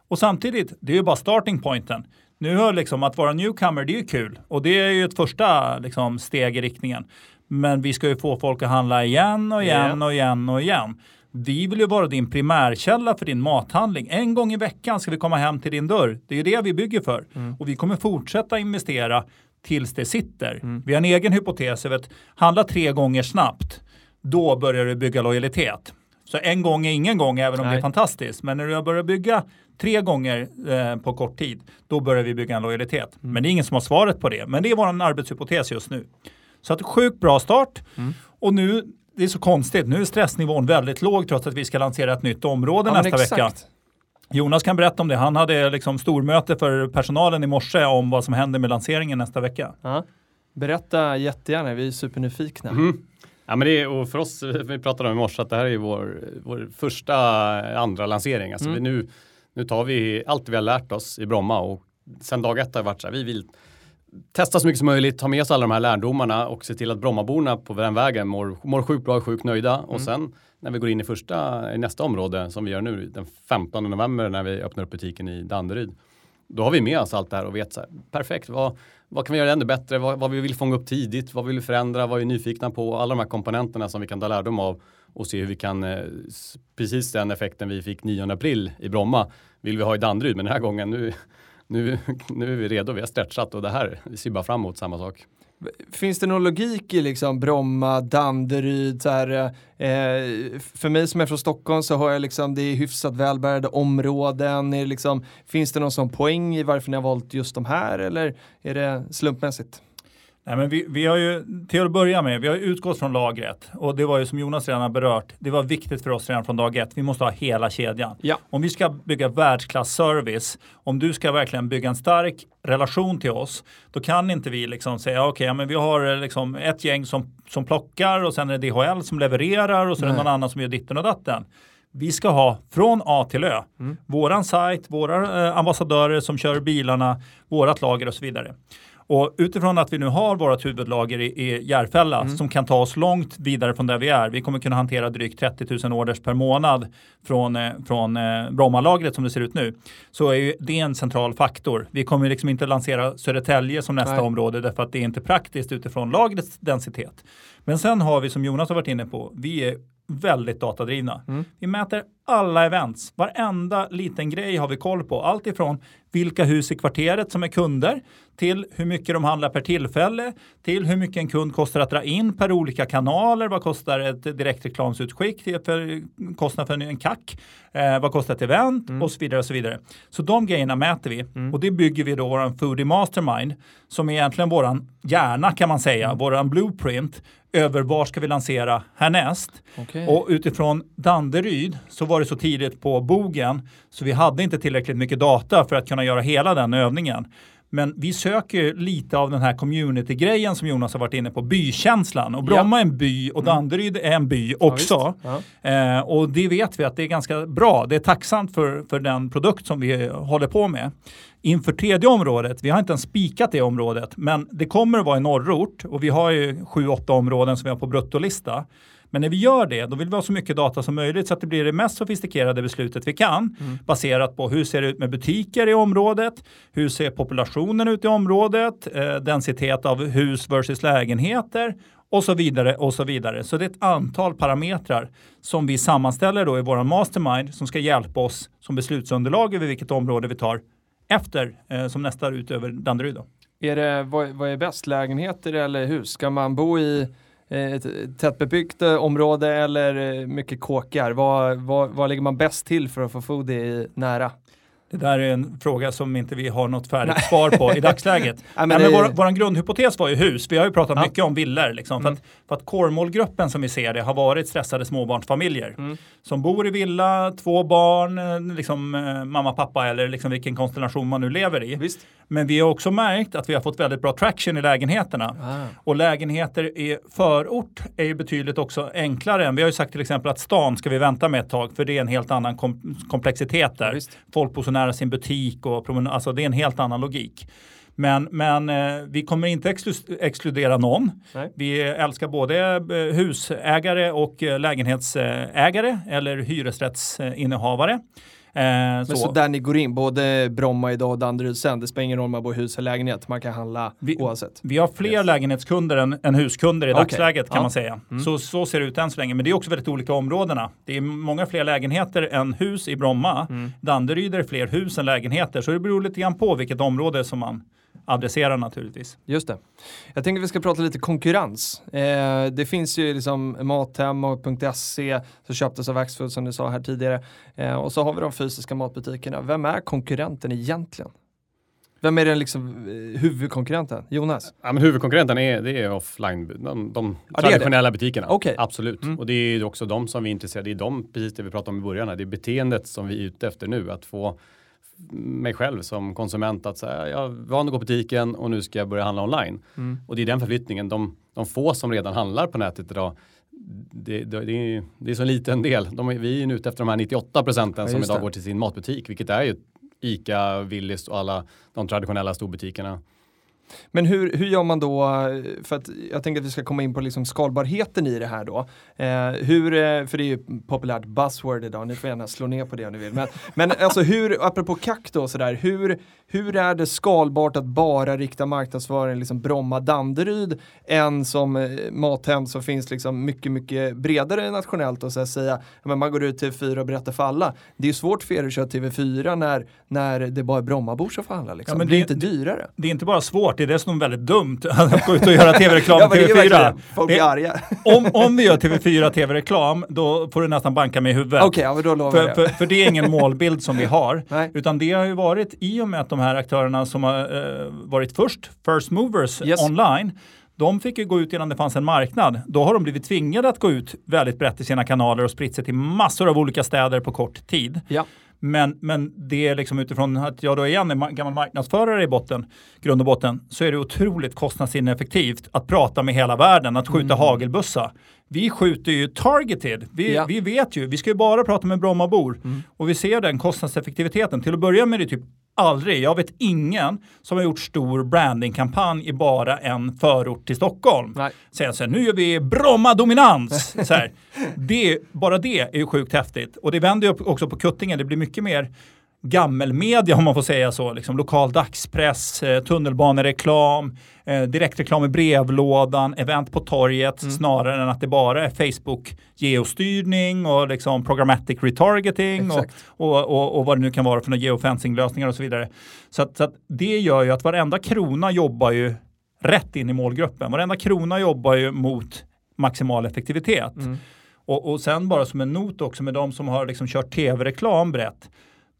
Och samtidigt, det är ju bara starting pointen. Nu har liksom att vara newcomer, det är ju kul och det är ju ett första liksom, steg i riktningen. Men vi ska ju få folk att handla igen och igen och igen och igen. Vi vill ju vara din primärkälla för din mathandling. En gång i veckan ska vi komma hem till din dörr. Det är ju det vi bygger för. Och vi kommer fortsätta investera tills det sitter. Vi har en egen hypotes över att handla tre gånger snabbt, då börjar du bygga lojalitet. Så en gång är ingen gång, även om det Nej. är fantastiskt. Men när du börjar bygga tre gånger eh, på kort tid, då börjar vi bygga en lojalitet. Men det är ingen som har svaret på det. Men det är vår arbetshypotes just nu. Så att sjukt bra start. Och nu, det är så konstigt, nu är stressnivån väldigt låg trots att vi ska lansera ett nytt område Ja, nästa vecka. Jonas kan berätta om det. Han hade liksom stormöte för personalen i morse om vad som händer med lanseringen nästa vecka. Ja. Berätta jättegärna, vi är supernyfikna. Mm. Ja, men det är, och för oss, vi pratade om i morse att det här är vår, vår första andra lansering. Alltså Mm. vi nu, nu tar vi allt vi har lärt oss i Bromma och sen dag ett har det varit så här, vi vill testa så mycket som möjligt, ta med oss alla de här lärdomarna och se till att Brommaborna på den vägen mår, mår sjukt bra och sjukt nöjda. Mm. Och sen när vi går in i första, i nästa område som vi gör nu den 15 november när vi öppnar upp butiken i Danderyd. Då har vi med oss allt det här och vet så här, perfekt, vad, vad kan vi göra ännu bättre? Vad, vad vi vill fånga upp tidigt? Vad vill vi förändra? Vad är vi nyfikna på? Alla de här komponenterna som vi kan ta lärdom av och se hur vi kan, eh, precis den effekten vi fick 9 april i Bromma vill vi ha i Danderyd. Men den här gången nu, nu, nu är vi redo, vi har stretchat och det här, vi ser bara fram emot samma sak. Finns det någon logik i liksom Bromma, Danderyd, så här, eh, för mig som är från Stockholm så har jag liksom, det är hyfsat välbärgade områden, är det liksom, finns det någon sån poäng i varför ni har valt just de här eller är det slumpmässigt? Nej, men vi, vi har ju, till att börja med, vi har utgått från lagret och det var ju som Jonas redan har berört, det var viktigt för oss redan från dag ett. Vi måste ha hela kedjan. Ja. Om vi ska bygga världsklassservice, om du ska verkligen bygga en stark relation till oss, då kan inte vi liksom säga okej, okay, men vi har liksom ett gäng som, som plockar och sen är det DHL som levererar och så är det någon annan som gör ditten och datten. Vi ska ha från A till Ö. Mm. Våran sajt, våra eh, ambassadörer som kör bilarna, vårat lager och så vidare. Och utifrån att vi nu har vårt huvudlager i, i Järfälla mm. som kan ta oss långt vidare från där vi är. Vi kommer kunna hantera drygt 30 000 orders per månad från, eh, från eh, Brommalagret som det ser ut nu. Så är ju det en central faktor. Vi kommer liksom inte lansera Södertälje som nästa Nej. område därför att det är inte praktiskt utifrån lagrets densitet. Men sen har vi som Jonas har varit inne på, vi är väldigt datadrivna. Mm. Vi mäter alla events. Varenda liten grej har vi koll på. Allt ifrån vilka hus i kvarteret som är kunder till hur mycket de handlar per tillfälle till hur mycket en kund kostar att dra in per olika kanaler. Vad kostar ett direktreklamsutskick för kostnad för en kack? Eh, vad kostar ett event? Mm. Och så vidare. och Så vidare. Så de grejerna mäter vi mm. och det bygger vi då våran Foodie Mastermind som är egentligen våran hjärna kan man säga, mm. våran blueprint över var ska vi lansera härnäst. Okay. Och utifrån Danderyd så var det så tidigt på bogen så vi hade inte tillräckligt mycket data för att kunna göra hela den övningen. Men vi söker lite av den här community-grejen som Jonas har varit inne på, bykänslan. Och Bromma ja. är en by och mm. Danderyd är en by också. Ja, ja. Eh, och det vet vi att det är ganska bra. Det är tacksamt för, för den produkt som vi håller på med. Inför tredje området, vi har inte ens spikat det området, men det kommer att vara i norrort och vi har ju sju, åtta områden som vi har på bruttolista. Men när vi gör det, då vill vi ha så mycket data som möjligt så att det blir det mest sofistikerade beslutet vi kan. Mm. Baserat på hur ser det ut med butiker i området? Hur ser populationen ut i området? Eh, densitet av hus versus lägenheter och så vidare och så vidare. Så det är ett antal parametrar som vi sammanställer då i vår mastermind som ska hjälpa oss som beslutsunderlag över vilket område vi tar efter eh, som nästa ut över Danderyd. Då. Är det, vad, vad är bäst, lägenheter eller hus? Ska man bo i Eh, tättbebyggt eh, område eller eh, mycket kåkar? Vad, vad, vad ligger man bäst till för att få foodie nära? Det där är en fråga som inte vi har något färdigt Nej. svar på i dagsläget. Nej, men Nej, men vår, vår grundhypotes var ju hus. Vi har ju pratat ja. mycket om villor. Liksom, mm. För, att, core-målgruppen som vi ser det har varit stressade småbarnsfamiljer. Mm. Som bor i villa, två barn, liksom, mamma, pappa eller liksom vilken konstellation man nu lever i. Visst. Men vi har också märkt att vi har fått väldigt bra traction i lägenheterna. Ah. Och lägenheter i förort är ju betydligt också enklare. Än. Vi har ju sagt till exempel att stan ska vi vänta med ett tag för det är en helt annan kom komplexitet där. Ja, Folk bor så nära sin butik och promenad, alltså det är en helt annan logik. Men, men eh, vi kommer inte exklu exkludera någon. Nej. Vi älskar både eh, husägare och eh, lägenhetsägare eller hyresrättsinnehavare. Eh, Men så. så. där ni går in, både Bromma idag och Danderyd sen, det spelar ingen roll om man bor i hus eller lägenhet, man kan handla vi, oavsett. Vi har fler yes. lägenhetskunder än, än, huskunder i okay. dagsläget kan ja. man säga. Mm. Så, så ser det ut än så länge, men det är också väldigt olika områdena. Det är många fler lägenheter än hus i Bromma. Mm. Danderyd är fler hus än lägenheter, så det beror lite grann på vilket område som man adresserar naturligtvis. Just det. Jag tänker att vi ska prata lite konkurrens. Eh, det finns ju liksom Mathem och .se som köptes av Axfood som du sa här tidigare. Eh, och så har vi de fysiska matbutikerna. Vem är konkurrenten egentligen? Vem är den liksom eh, huvudkonkurrenten? Jonas? Ja, men huvudkonkurrenten är, det är offline, de, de ja, traditionella butikerna. Okay. Absolut. Mm. Och det är också de som vi är intresserade av. Det är de, precis det vi pratade om i början, det är beteendet som vi är ute efter nu. Att få mig själv som konsument att säga, jag är van att gå på butiken och nu ska jag börja handla online. Mm. Och det är den förflyttningen, de, de få som redan handlar på nätet idag, det, det, det, är, det är så liten del. De, vi är ute efter de här 98 procenten ja, som idag går till sin matbutik, vilket är ju ICA, Willys och alla de traditionella storbutikerna. Men hur, hur gör man då, för att jag tänker att vi ska komma in på liksom skalbarheten i det här då. Eh, hur, eh, för det är ju populärt buzzword idag, ni får gärna slå ner på det om ni vill. Men, men alltså hur, apropå kack då sådär, hur, hur är det skalbart att bara rikta marknadsföring liksom Bromma-Danderyd än som eh, Mathem som finns liksom mycket, mycket bredare nationellt och så att säga, men man går ut till TV4 och berättar för alla. Det är ju svårt för er att köra TV4 när, när det bara är Brommabor som får handla liksom. Ja, men det, det är inte dyrare. Det är inte bara svårt, det är dessutom väldigt dumt att gå ut och göra tv-reklam Ja, på men det är TV4. verkligen- Folk blir arga. om, om vi gör TV4 tv-reklam, då får du nästan banka mig i huvudet. Okej, ja, då lovar För, jag. för, för det är ingen målbild som vi har. Nej. Utan det har ju varit i och med att de här aktörerna som har eh, varit först, first movers Yes. online, de fick ju gå ut innan det fanns en marknad. Då har de blivit tvingade att gå ut väldigt brett i sina kanaler och spritt sig till massor av olika städer på kort tid. Ja. Men, men det är liksom utifrån att jag då igen är ma- gammal marknadsförare i botten, grund och botten, så är det otroligt kostnadsineffektivt att prata med hela världen, att skjuta hagelbussa. Vi skjuter ju targeted. Vi, Ja. vi vet ju, vi ska ju bara prata med Brommabor och vi ser den kostnadseffektiviteten. Till att börja med är det typ aldrig, jag vet ingen som har gjort stor brandingkampanj i bara en förort till Stockholm. Säger så här, nu gör vi Bromma-dominans. Det, bara det är ju sjukt häftigt. Och det vänder ju också på kuttingen, det blir mycket mer gammelmedia om man får säga så. Liksom lokal dagspress, eh, tunnelbanereklam, eh, direktreklam i brevlådan, event på torget snarare än att det bara är Facebook geostyrning och liksom programmatic retargeting och, och, och, och vad det nu kan vara för några geofencing-lösningar och så vidare. Så, att, så att det gör ju att varenda krona jobbar ju rätt in i målgruppen. Varenda krona jobbar ju mot maximal effektivitet. Och, och sen bara som en not också med de som har liksom kört tv-reklam brett.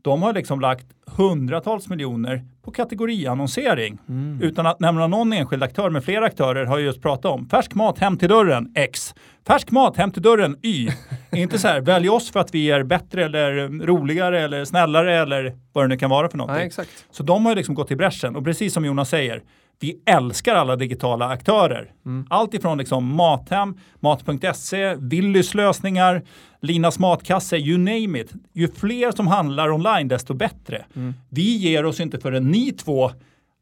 De har liksom lagt hundratals miljoner på kategoriannonsering. Utan att nämna någon enskild aktör, men flera aktörer har ju just pratat om färsk mat hem till dörren, X. Färsk mat hem till dörren, Y. inte så här, välj oss för att vi är bättre eller roligare eller snällare eller vad det nu kan vara för någonting. Nej. Så de har liksom gått i bräschen och precis som Jonas säger, vi älskar alla digitala aktörer. Allt ifrån liksom Mathem, Mat.se, Willys lösningar, Linas matkasse, you name it. Ju fler som handlar online desto bättre. Vi ger oss inte förrän ni två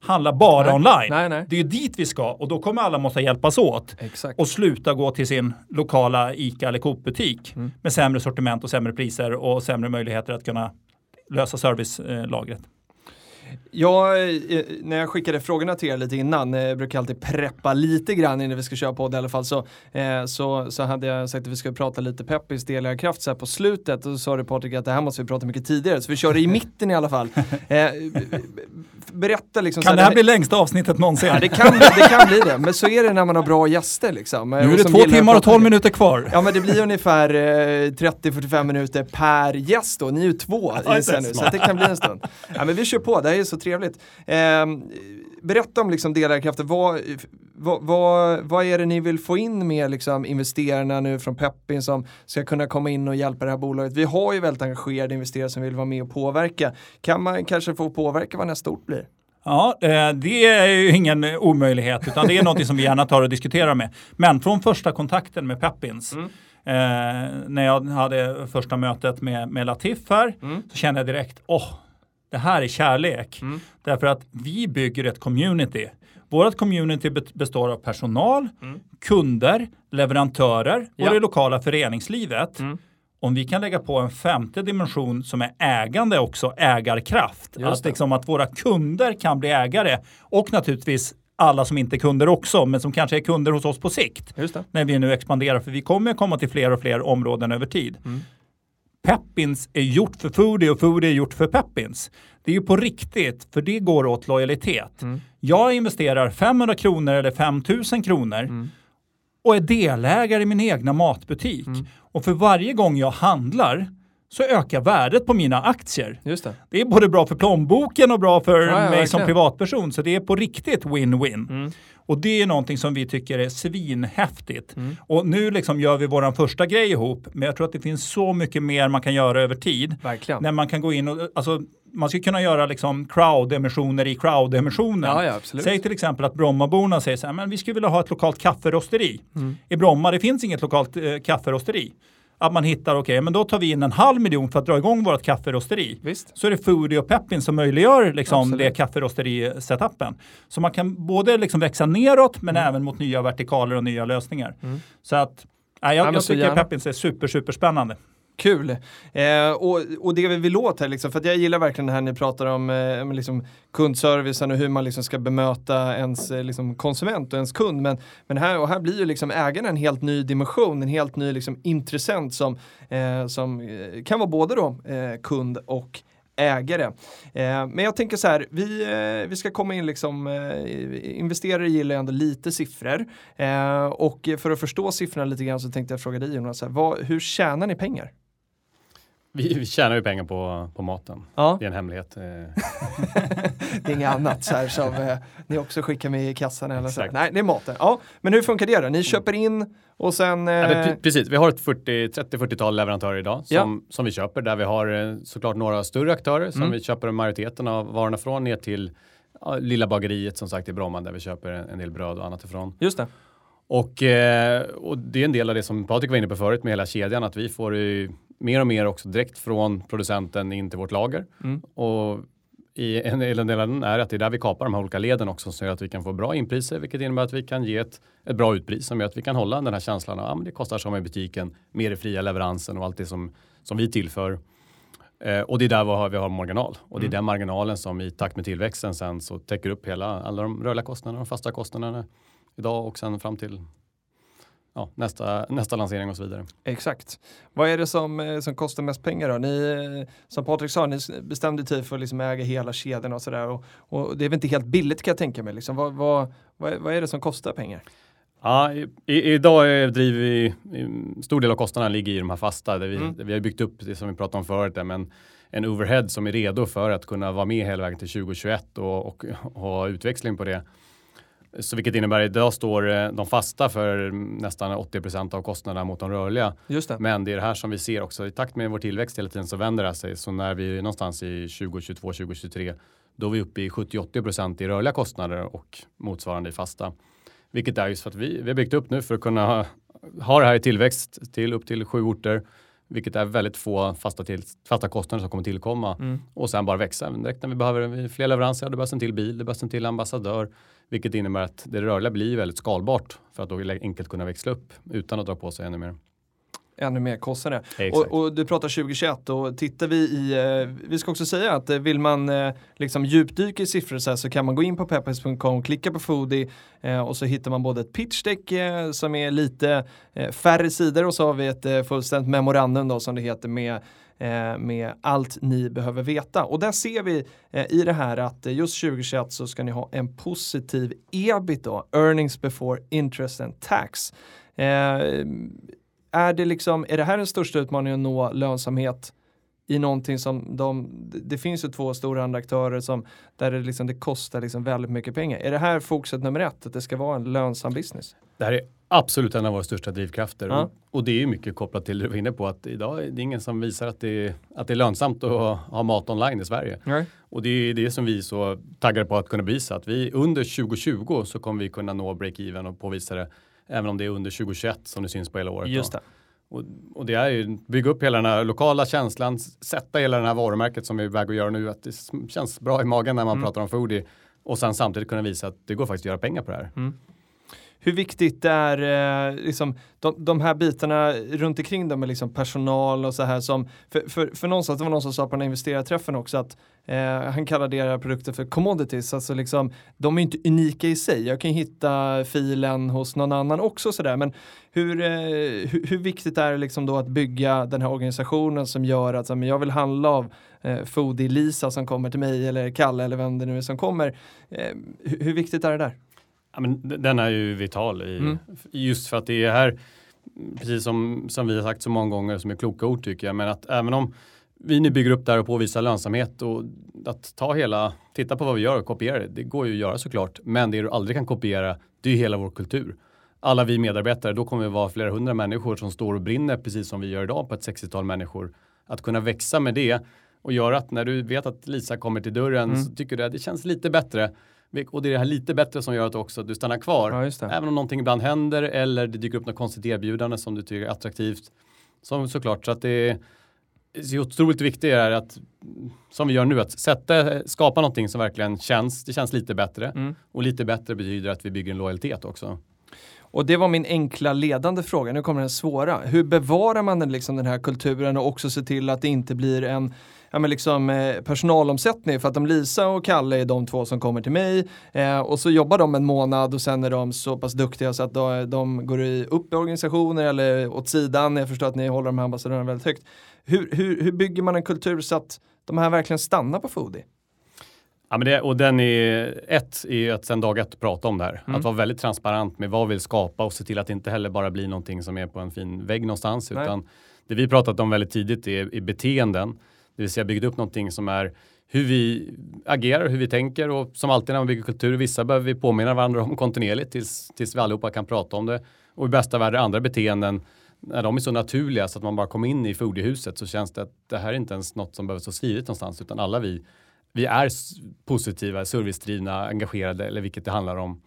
handlar bara Nej. online. Nej, nej. Det är ju dit vi ska och då kommer alla måste hjälpas åt Exakt. och sluta gå till sin lokala ICA eller Coop-butik med sämre sortiment och sämre priser och sämre möjligheter att kunna lösa servicelagret. Jag, eh, när jag skickade frågorna till er lite innan, eh, jag brukar alltid preppa lite grann innan vi ska köra podd i alla fall, så, eh, så, så hade jag sagt att vi skulle prata lite peppis delarkraft så här på slutet och så sa du Patrik att det här måste vi prata mycket tidigare, så vi kör det i mitten i alla fall. Eh, berätta liksom. Kan det här här- bli längsta avsnittet någonsin? Ja, det kan, det kan bli det, men så är det när man har bra gäster liksom. nu är det två timmar och tolv minuter kvar. Ja men det blir ungefär eh, 30-45 minuter per gäst då, ni är ju två Ja, nu, så det kan bli en stund. Ja men vi kör på, det här är så trevligt. Ehm, berätta om liksom delägarkrafter, vad, vad, vad, vad är det ni vill få in med liksom, investerarna nu från Peppin som ska kunna komma in och hjälpa det här bolaget? Vi har ju väldigt engagerade investerare som vill vara med och påverka. Kan man kanske få påverka vad nästa ort blir? Ja, eh, det är ju ingen omöjlighet, utan det är något som vi gärna tar och diskuterar med. Men från första kontakten med Peppins, Mm. eh, när jag hade första mötet med, med Latif här, Mm. så kände jag direkt, åh, det här är kärlek. Mm. Därför att vi bygger ett community. Vårt community be- består av personal, kunder, leverantörer och Ja. det lokala föreningslivet. Mm. Om vi kan lägga på en femte dimension som är ägande också, ägarkraft. Just Att, det. liksom att våra kunder kan bli ägare och naturligtvis alla som inte är kunder också, men som kanske är kunder hos oss på sikt. När vi nu expanderar, för vi kommer komma till fler och fler områden över tid. Mm. Peppins är gjort för Foodie och Foodie är gjort för Peppins. Det är ju på riktigt, för det går åt lojalitet. Mm. Jag investerar 500 kronor eller 5000 kronor Mm. och är delägare i min egna matbutik. Mm. Och för varje gång jag handlar så ökar värdet på mina aktier. Just det. Det är både bra för plånboken och bra för Ja, ja, mig som verkligen. privatperson. Så det är på riktigt win-win. Och det är någonting som vi tycker är svinhäftigt. Mm. Och nu liksom gör vi våran första grej ihop. Men jag tror att det finns så mycket mer man kan göra över tid. Verkligen. När man kan gå in och, alltså, man ska kunna göra liksom crowd-emissioner i crowd-emissionen. Ja, ja. Säg till exempel att Brommaborna säger så här, men vi skulle vilja ha ett lokalt kafferosteri. Mm. I Bromma, det finns inget lokalt eh, kafferosteri. Att man hittar, okej, men då tar vi in en halv miljon för att dra igång vårt kafferosteri. Visst. Så är det Foodie och Peppin som möjliggör liksom, Absolut. det kafferosteri-setupen. Så man kan både liksom växa neråt men även mot nya vertikaler och nya lösningar. Mm. Så att, nej, Ja, jag, jag tycker gärna. Peppins är super, super spännande. Kul! Eh, och, och det vi vill åt här, liksom, för att jag gillar verkligen det här ni pratar om eh, liksom kundservicen och hur man liksom ska bemöta ens eh, liksom, konsument och ens kund. Men, men här, och här blir ju liksom ägaren en helt ny dimension, en helt ny liksom, intressent som, eh, som eh, kan vara både då eh, kund och ägare. Eh, men jag tänker så här, vi, eh, vi ska komma in liksom, eh, investerare gillar ju ändå lite siffror. Eh, och för att förstå siffrorna lite grann så tänkte jag fråga dig Jonas, här, vad, hur tjänar ni pengar? Vi, vi tjänar ju pengar på, på maten. Ja. Det är en hemlighet. eh. Det är inget annat så här som eh, ni också skickar med i kassan eller så. Nej, det är maten. Ja, men hur funkar det då? Ni köper in och sen... Eh, Ja, precis, vi har ett 40 30-40-tal leverantörer idag som, Ja. som vi köper där vi har eh, såklart några större aktörer som Mm. vi köper majoriteten av varorna från ner till lilla bageriet som sagt i Bromma där vi köper en, del bröd och annat ifrån. just det. Och, eh, och det är en del av det som Patrik var inne på förut med hela kedjan att vi får ju mer och mer också direkt från producenten in till vårt lager. Mm. Och i en del av den är att det är där vi kapar de här olika leden också så att vi kan få bra inpriser vilket innebär att vi kan ge ett, ett bra utpris som gör att vi kan hålla den här känslan av att ah, det kostar som i butiken med det fria leveransen och allt det som, som vi tillför. Eh, och det är där vi har, vi har marginal och det är den marginalen som i takt med tillväxten sen så täcker upp hela alla de rörliga kostnaderna och fasta kostnaderna idag och sen fram till ja, nästa, nästa lansering och så vidare. Exakt. Vad är det som, eh, som kostar mest pengar då? Ni, eh, som Patrik sa, ni bestämde tid för att liksom äga hela kedjan och sådär. Och, och det är väl inte helt billigt kan jag tänka mig. Liksom. Vad, vad, vad, är- vad är det som kostar pengar? Ja, i, i, idag driver vi, stor del av kostnaderna ligger i de här fasta, där vi, Mm. där vi har byggt upp det som vi pratade om förut, där, men en overhead som är redo för att kunna vara med hela vägen till 2021 och, och, ha utväxling på det. Så vilket innebär att idag står eh, de fasta för nästan 80% av kostnaderna mot de rörliga. Just det. Men det är det här som vi ser också i takt med vår tillväxt hela tiden så vänder det sig. Så när vi är någonstans i 2022, 2023 då är vi uppe i 70-80 i rörliga kostnader och motsvarande i fasta. Vilket är just för att vi, vi har byggt upp nu för att kunna ha, ha det här i tillväxt till upp till sju orter. Vilket är väldigt få fasta, till, fasta kostnader som kommer tillkomma Mm. och sen bara växa. Direkt när vi behöver fler leveranser, det behövs en till bil, det behövs en till ambassadör. Vilket innebär att det rörliga blir väldigt skalbart för att då enkelt kunna växla upp utan att dra på sig ännu mer. Ännu mer kostnader. Och, och du pratar 2021 och tittar vi i, eh, vi ska också säga att eh, vill man eh, liksom djupdyka i siffror så, här, så kan man gå in på peppers.com, klicka på Foodie eh, och så hittar man både ett pitchdeck eh, som är lite eh, färre sidor och så har vi ett fullständigt memorandum då som det heter med Eh, med allt ni behöver veta. Och där ser vi eh, i det här att eh, just 2021 så ska ni ha en positiv ebit då, earnings before interest and tax. Eh, är det liksom, är det här den största utmaningen att nå lönsamhet i någonting som de, det finns ju två stora andra aktörer som, där det, liksom, det kostar liksom väldigt mycket pengar. Är det här fokuset nummer ett, att det ska vara en lönsam business? Det här är absolut en av våra största drivkrafter. Ja. Och, det är ju mycket kopplat till det du var inne på att idag är det ingen som visar att det, är- att det är lönsamt att ha, mat online i Sverige. Nej. Och det är det som vi är så taggade på att kunna bevisa. Att vi under 2020 så kommer vi kunna nå break-even och påvisa det. Även om det är under 2021 som det syns på hela året. Just det. Och, och det är ju bygga upp hela den här lokala känslan, sätta hela det här varumärket som vi är på väg att göra nu. Att det känns bra i magen när man Mm. pratar om foodie. Och sen samtidigt kunna visa att det går faktiskt att göra pengar på det här. Hur viktigt är eh, liksom, de, de här bitarna runt omkring dem med liksom personal och så här som, för, för, för någonstans, det var någon som sa på den här investerarträffen också att eh, han kallar deras produkter för commodities, alltså liksom, de är inte unika i sig. Jag kan ju hitta filen hos någon annan också sådär, men hur, eh, hur, hur viktigt är det liksom då att bygga den här organisationen som gör att så, men jag vill handla av eh, Foodie-Lisa som kommer till mig eller Kalle eller vem det nu är som kommer. Eh, hur, hur viktigt är det där? Ja, men den är ju vital i, Mm. just för att det är här, precis som, som vi har sagt så många gånger som är kloka ord tycker jag, men att även om vi nu bygger upp det här och påvisar lönsamhet och att ta hela, titta på vad vi gör och kopiera det, det går ju att göra såklart, men det du aldrig kan kopiera, det är ju hela vår kultur. Alla vi medarbetare, då kommer vi vara flera hundra människor som står och brinner precis som vi gör idag på ett 60-tal människor. Att kunna växa med det och göra att när du vet att Lisa kommer till dörren Mm. så tycker du att det känns lite bättre. Och det är det här lite bättre som gör att också du stannar kvar. Ja. Även om någonting ibland händer eller det dyker upp något konstigt erbjudande som du tycker är attraktivt. Som såklart så att det är så otroligt viktigt är att som vi gör nu att sätta, skapa någonting som verkligen känns, det känns lite bättre. Mm. Och lite bättre betyder att vi bygger en lojalitet också. Och det var min enkla ledande fråga. Nu kommer den svåra. Hur bevarar man den, liksom, den här kulturen och också se till att det inte blir en ja, men liksom, eh, personalomsättning? För att om Lisa och Kalle är de två som kommer till mig eh, och så jobbar de en månad och sen är de så pass duktiga så att de, de går i, upp i organisationer eller åt sidan. Jag förstår att ni håller de här ambassadörerna väldigt högt. Hur, hur, hur bygger man en kultur så att de här verkligen stannar på Foodie? Ja, men det, och den är, ett är ju att sen dag ett prata om det här. Mm. Att vara väldigt transparent med vad vi vill skapa och se till att det inte heller bara blir någonting som är på en fin vägg någonstans. Nej. Utan det vi pratat om väldigt tidigt är, är beteenden. Det vill säga byggt upp någonting som är hur vi agerar, hur vi tänker och som alltid när man bygger kultur, vissa behöver vi påminna varandra om kontinuerligt tills, tills vi allihopa kan prata om det. Och i bästa värld andra beteenden, när de är så naturliga så att man bara kommer in i foodiehuset så känns det att det här är inte ens något som behöver stå skrivet någonstans utan alla vi, vi är positiva, servicedrivna, engagerade eller vilket det handlar om.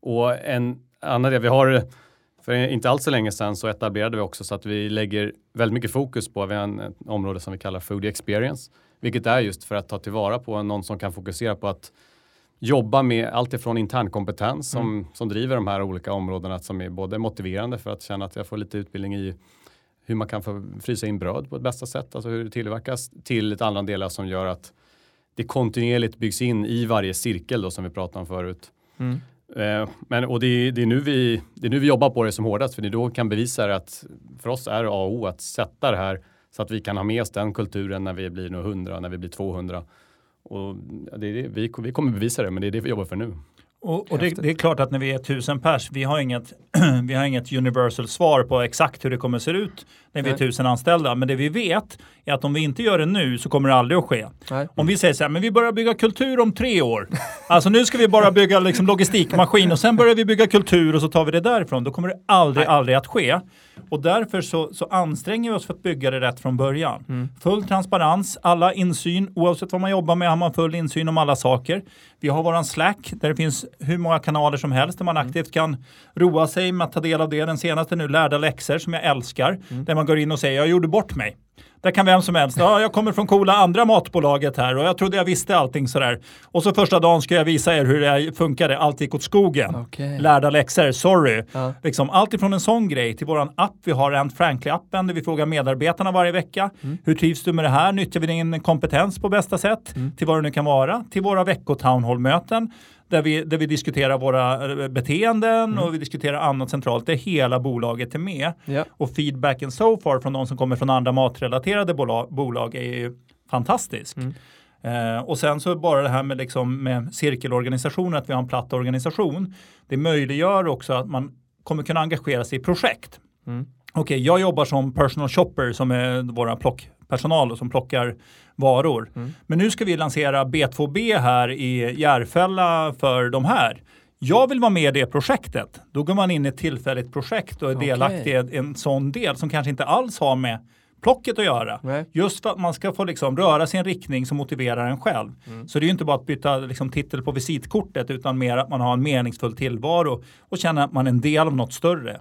Och en annan del, vi har för inte alls så länge sedan så etablerade vi också så att vi lägger väldigt mycket fokus på, vi har en, ett område som vi kallar foodie experience, vilket är just för att ta tillvara på någon som kan fokusera på att jobba med allt ifrån internkompetens som, som driver de här olika områdena som är både motiverande för att känna att jag får lite utbildning i hur man kan få frysa in bröd på ett bästa sätt, alltså hur det tillverkas, till ett andra delar som gör att det kontinuerligt byggs in i varje cirkel då som vi pratade om förut. Mm. Eh, men, och det är, det, är nu vi, det är nu vi jobbar på det som hårdast, för det är då vi kan bevisa att för oss är A och O att sätta det här så att vi kan ha med oss den kulturen när vi blir nu 100, när vi blir 200. Och det är det, vi, vi kommer bevisa det, men det är det vi jobbar för nu. Och, och det, det är klart att när vi är tusen pers, vi har inget, vi har inget universal svar på exakt hur det kommer se ut när vi är Nej. tusen anställda. Men det vi vet är att om vi inte gör det nu så kommer det aldrig att ske. Nej. Om vi säger så här, men vi börjar bygga kultur om tre år. Alltså nu ska vi bara bygga liksom logistikmaskin och sen börjar vi bygga kultur och så tar vi det därifrån. Då kommer det aldrig, aldrig att ske. Och därför så, så anstränger vi oss för att bygga det rätt från början. Full transparens, alla insyn, oavsett vad man jobbar med har man full insyn om alla saker. Vi har våran Slack där det finns hur många kanaler som helst där man aktivt kan roa sig med att ta del av det. Den senaste nu, Lärda läxor, som jag älskar. Där man går in och säger, jag gjorde bort mig. Där kan vem som helst, ja, jag kommer från coola andra matbolaget här och jag trodde jag visste allting sådär. Och så första dagen ska jag visa er hur det funkade, allt gick åt skogen. Okej. Lärda läxor, sorry. Ja. Liksom, allt ifrån en sån grej till våran app, vi har en Frankly-appen där vi frågar medarbetarna varje vecka. Mm. Hur trivs du med det här? Nyttjar vi din kompetens på bästa sätt? Mm. Till vad det nu kan vara. Till våra vecko-townhall-möten där vi, där vi diskuterar våra eh, beteenden Mm. och vi diskuterar annat centralt där hela bolaget är med. Ja. Och feedbacken so far från de som kommer från andra matrelaterade bolag, bolag är ju fantastisk. Mm. Eh, och sen så bara det här med, liksom, med cirkelorganisationen, att vi har en platt organisation. Det möjliggör också att man kommer kunna engagera sig i projekt. Mm. Okej, jag jobbar som personal shopper som är våra plockpersonal och som plockar varor. Mm. Men nu ska vi lansera B2B här i Järfälla för de här. Jag vill vara med i det projektet. Då går man in i ett tillfälligt projekt och är Okej. delaktig i en sån del som kanske inte alls har med plocket att göra. Nej. Just för att man ska få liksom röra en riktning som motiverar en själv. Mm. Så det är ju inte bara att byta liksom titel på visitkortet utan mer att man har en meningsfull tillvaro och känner att man är en del av något större.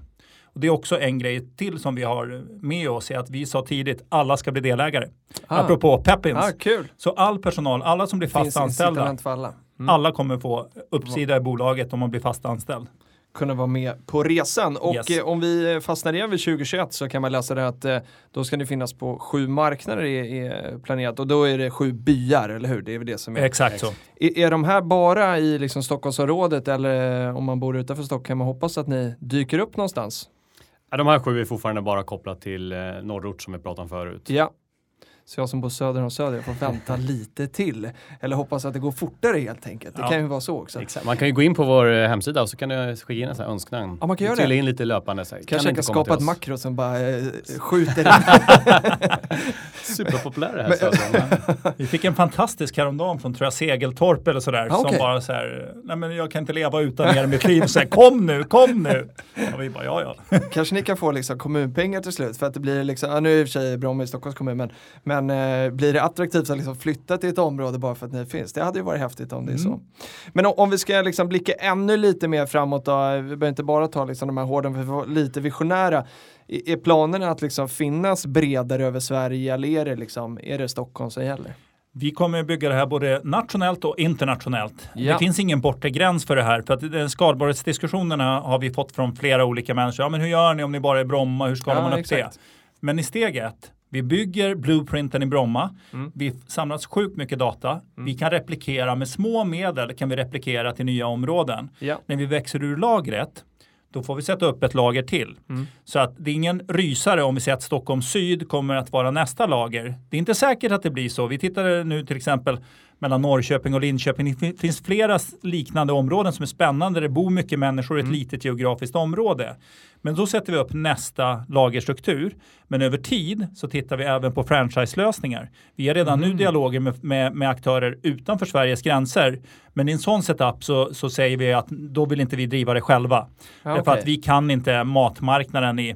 Och det är också en grej till som vi har med oss är att vi sa tidigt alla ska bli delägare. Ah. Apropå Peppins. Ah, kul. Så all personal, alla som blir fast anställda, alla. Mm. alla kommer få uppsida i bolaget om man blir fast anställd. kunna vara med på resan. Och Yes. eh, om vi fastnar igen vid 2021 så kan man läsa det att eh, då ska ni finnas på sju marknader är planerat och då är det sju byar, eller hur? Det är väl det som är. Exakt så. Är, är de här bara i liksom Stockholmsområdet eller eh, om man bor utanför Stockholm man hoppas att ni dyker upp någonstans? Ja, de här sju är fortfarande bara kopplat till eh, norrort som vi pratade om förut. Ja. Så jag som bor söder om söder får vänta lite till. Eller hoppas att det går fortare helt enkelt. Det Ja. kan ju vara så också. Exakt. Man kan ju gå in på vår eh, hemsida och så kan du skicka in en sån här önskan. Ja, man kan göra det. in lite löpande. Så här, Kanske ni jag kan skapa ett makro som bara eh, skjuter in. Superpopulär det här. Södern. Vi fick en fantastisk häromdagen från tror jag Segeltorp eller sådär. Ah, okej. Som bara så här, nej men jag kan inte leva utan er i mitt liv. Så här, kom nu, kom nu. Och vi bara, ja ja. Kanske ni kan få liksom kommunpengar till slut för att det blir liksom, ja, nu är i och för sig Bromma i Stockholms kommun men, men eh, blir det attraktivt att liksom flytta till ett område bara för att ni finns? Det hade ju varit häftigt om det är så. Mm. Men om, om vi ska liksom blicka ännu lite mer framåt då, vi behöver inte bara ta liksom de här hården för att lite visionära. Är planen att liksom finnas bredare över Sverige eller är det, liksom, är det Stockholm som gäller? Vi kommer bygga det här både nationellt och internationellt. Ja. Det finns ingen bortre gräns för det här. För att den skadbarhetsdiskussionerna har vi fått från flera olika människor. Ja, men hur gör ni om ni bara är Bromma? Hur skalar Ja, man upp exakt. det? Men i steg ett, vi bygger blueprinten i Bromma. Mm. Vi samlas sjukt mycket data. Vi kan replikera med små medel kan vi replikera till nya områden. Ja. När vi växer ur lagret, då får vi sätta upp ett lager till. Mm. Så att det är ingen rysare om vi säger att Stockholm syd kommer att vara nästa lager. Det är inte säkert att det blir så. Vi tittar nu till exempel mellan Norrköping och Linköping. Det finns flera liknande områden som är spännande. Det bor mycket människor i ett litet geografiskt område. Men då sätter vi upp nästa lagerstruktur. Men över tid så tittar vi även på franchise-lösningar. Vi har redan nu dialoger med, med, med aktörer utanför Sveriges gränser. Men i en sån setup så, så säger vi att då vill inte vi driva det själva. Ja, Därför att vi kan inte matmarknaden i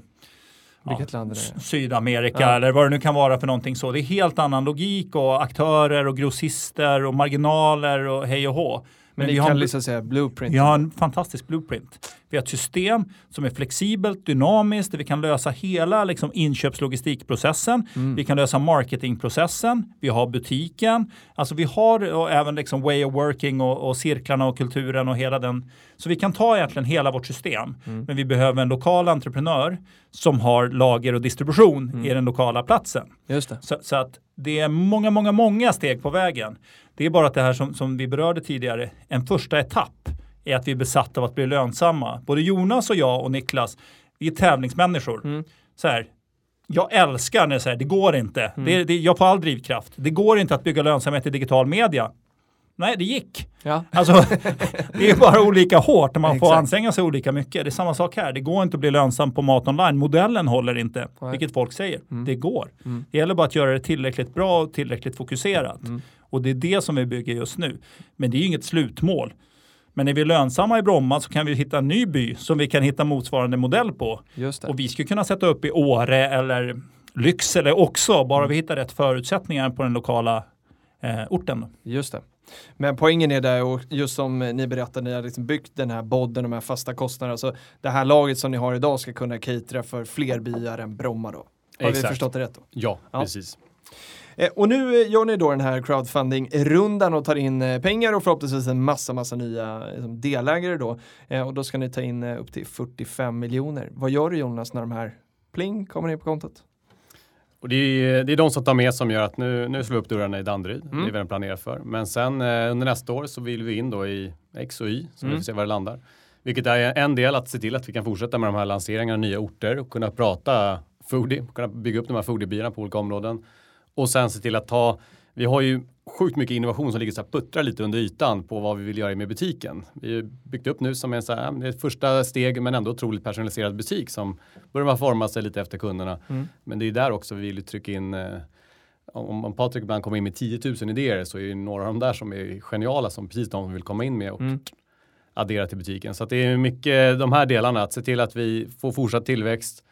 Vilket land är det? Sydamerika Ja. eller vad det nu kan vara för någonting så. Det är helt annan logik och aktörer och grossister och marginaler och hej och hå. Men vi ni har, en, liksom säga blueprint. vi har en fantastisk blueprint. Vi har ett system som är flexibelt, dynamiskt, där vi kan lösa hela liksom, inköpslogistikprocessen. Mm. Vi kan lösa marketingprocessen. Vi har butiken. Alltså vi har och även liksom way of working och, och cirklarna och kulturen och hela den. Så vi kan ta egentligen hela vårt system. Mm. Men vi behöver en lokal entreprenör som har lager och distribution Mm. i den lokala platsen. Just det. Så, så att det är många, många, många steg på vägen. Det är bara att det här som, som vi berörde tidigare, en första etapp är att vi är besatta av att bli lönsamma. Både Jonas och jag och Niklas, vi är tävlingsmänniskor. Mm. Så här, jag älskar när det säger det går inte. Mm. Det, det, jag får all drivkraft. Det går inte att bygga lönsamhet i digital media. Nej, det gick. Ja. Alltså, det är bara olika hårt man får Exakt. anstränga sig olika mycket. Det är samma sak här. Det går inte att bli lönsam på mat online. Modellen håller inte, Nej. vilket folk säger. Mm. Det går. Mm. Det gäller bara att göra det tillräckligt bra och tillräckligt fokuserat. Mm. Och det är det som vi bygger just nu. Men det är inget slutmål. Men är vi lönsamma i Bromma så kan vi hitta en ny by som vi kan hitta motsvarande modell på. Just det. Och vi skulle kunna sätta upp i Åre eller Lycksele också, bara vi hittar rätt förutsättningar på den lokala eh, orten. Just det. Men poängen är där, och just som ni berättade, ni har liksom byggt den här bodden, de här fasta kostnaderna. Så det här laget som ni har idag ska kunna catera för fler byar än Bromma då. Har vi Exakt. förstått det rätt då? Ja, Ja. precis. Eh, och nu eh, gör ni då den här crowdfunding-rundan och tar in eh, pengar och förhoppningsvis en massa, massa nya delägare då. Och då ska ni ta in upp till 45 miljoner. Vad gör du Jonas när de här pling kommer in på kontot? Och det är, det är de som tar med som gör att nu, nu slår vi upp dörrarna i Danderyd. Mm. Det är vad den planerar för. Men sen under nästa år så vill vi in då i X och Y, så Mm. vi får se var det landar. Vilket är en del att se till att vi kan fortsätta med de här lanseringarna nya orter och kunna prata foodie, kunna bygga upp de här foodiebyarna på olika områden. Och sen se till att ta, vi har ju sjukt mycket innovation som ligger så här puttrar lite under ytan på vad vi vill göra med butiken. Vi har byggt upp nu som en så här, det är ett första steg men ändå otroligt personaliserad butik som börjar forma sig lite efter kunderna. Mm. Men det är där också vi vill trycka in eh, om, Patrik ibland kommer in med 10 000 idéer så är det några av de där som är geniala som precis de vill komma in med och Mm. addera till butiken. Så det är mycket de här delarna, att se till att vi får fortsatt tillväxt,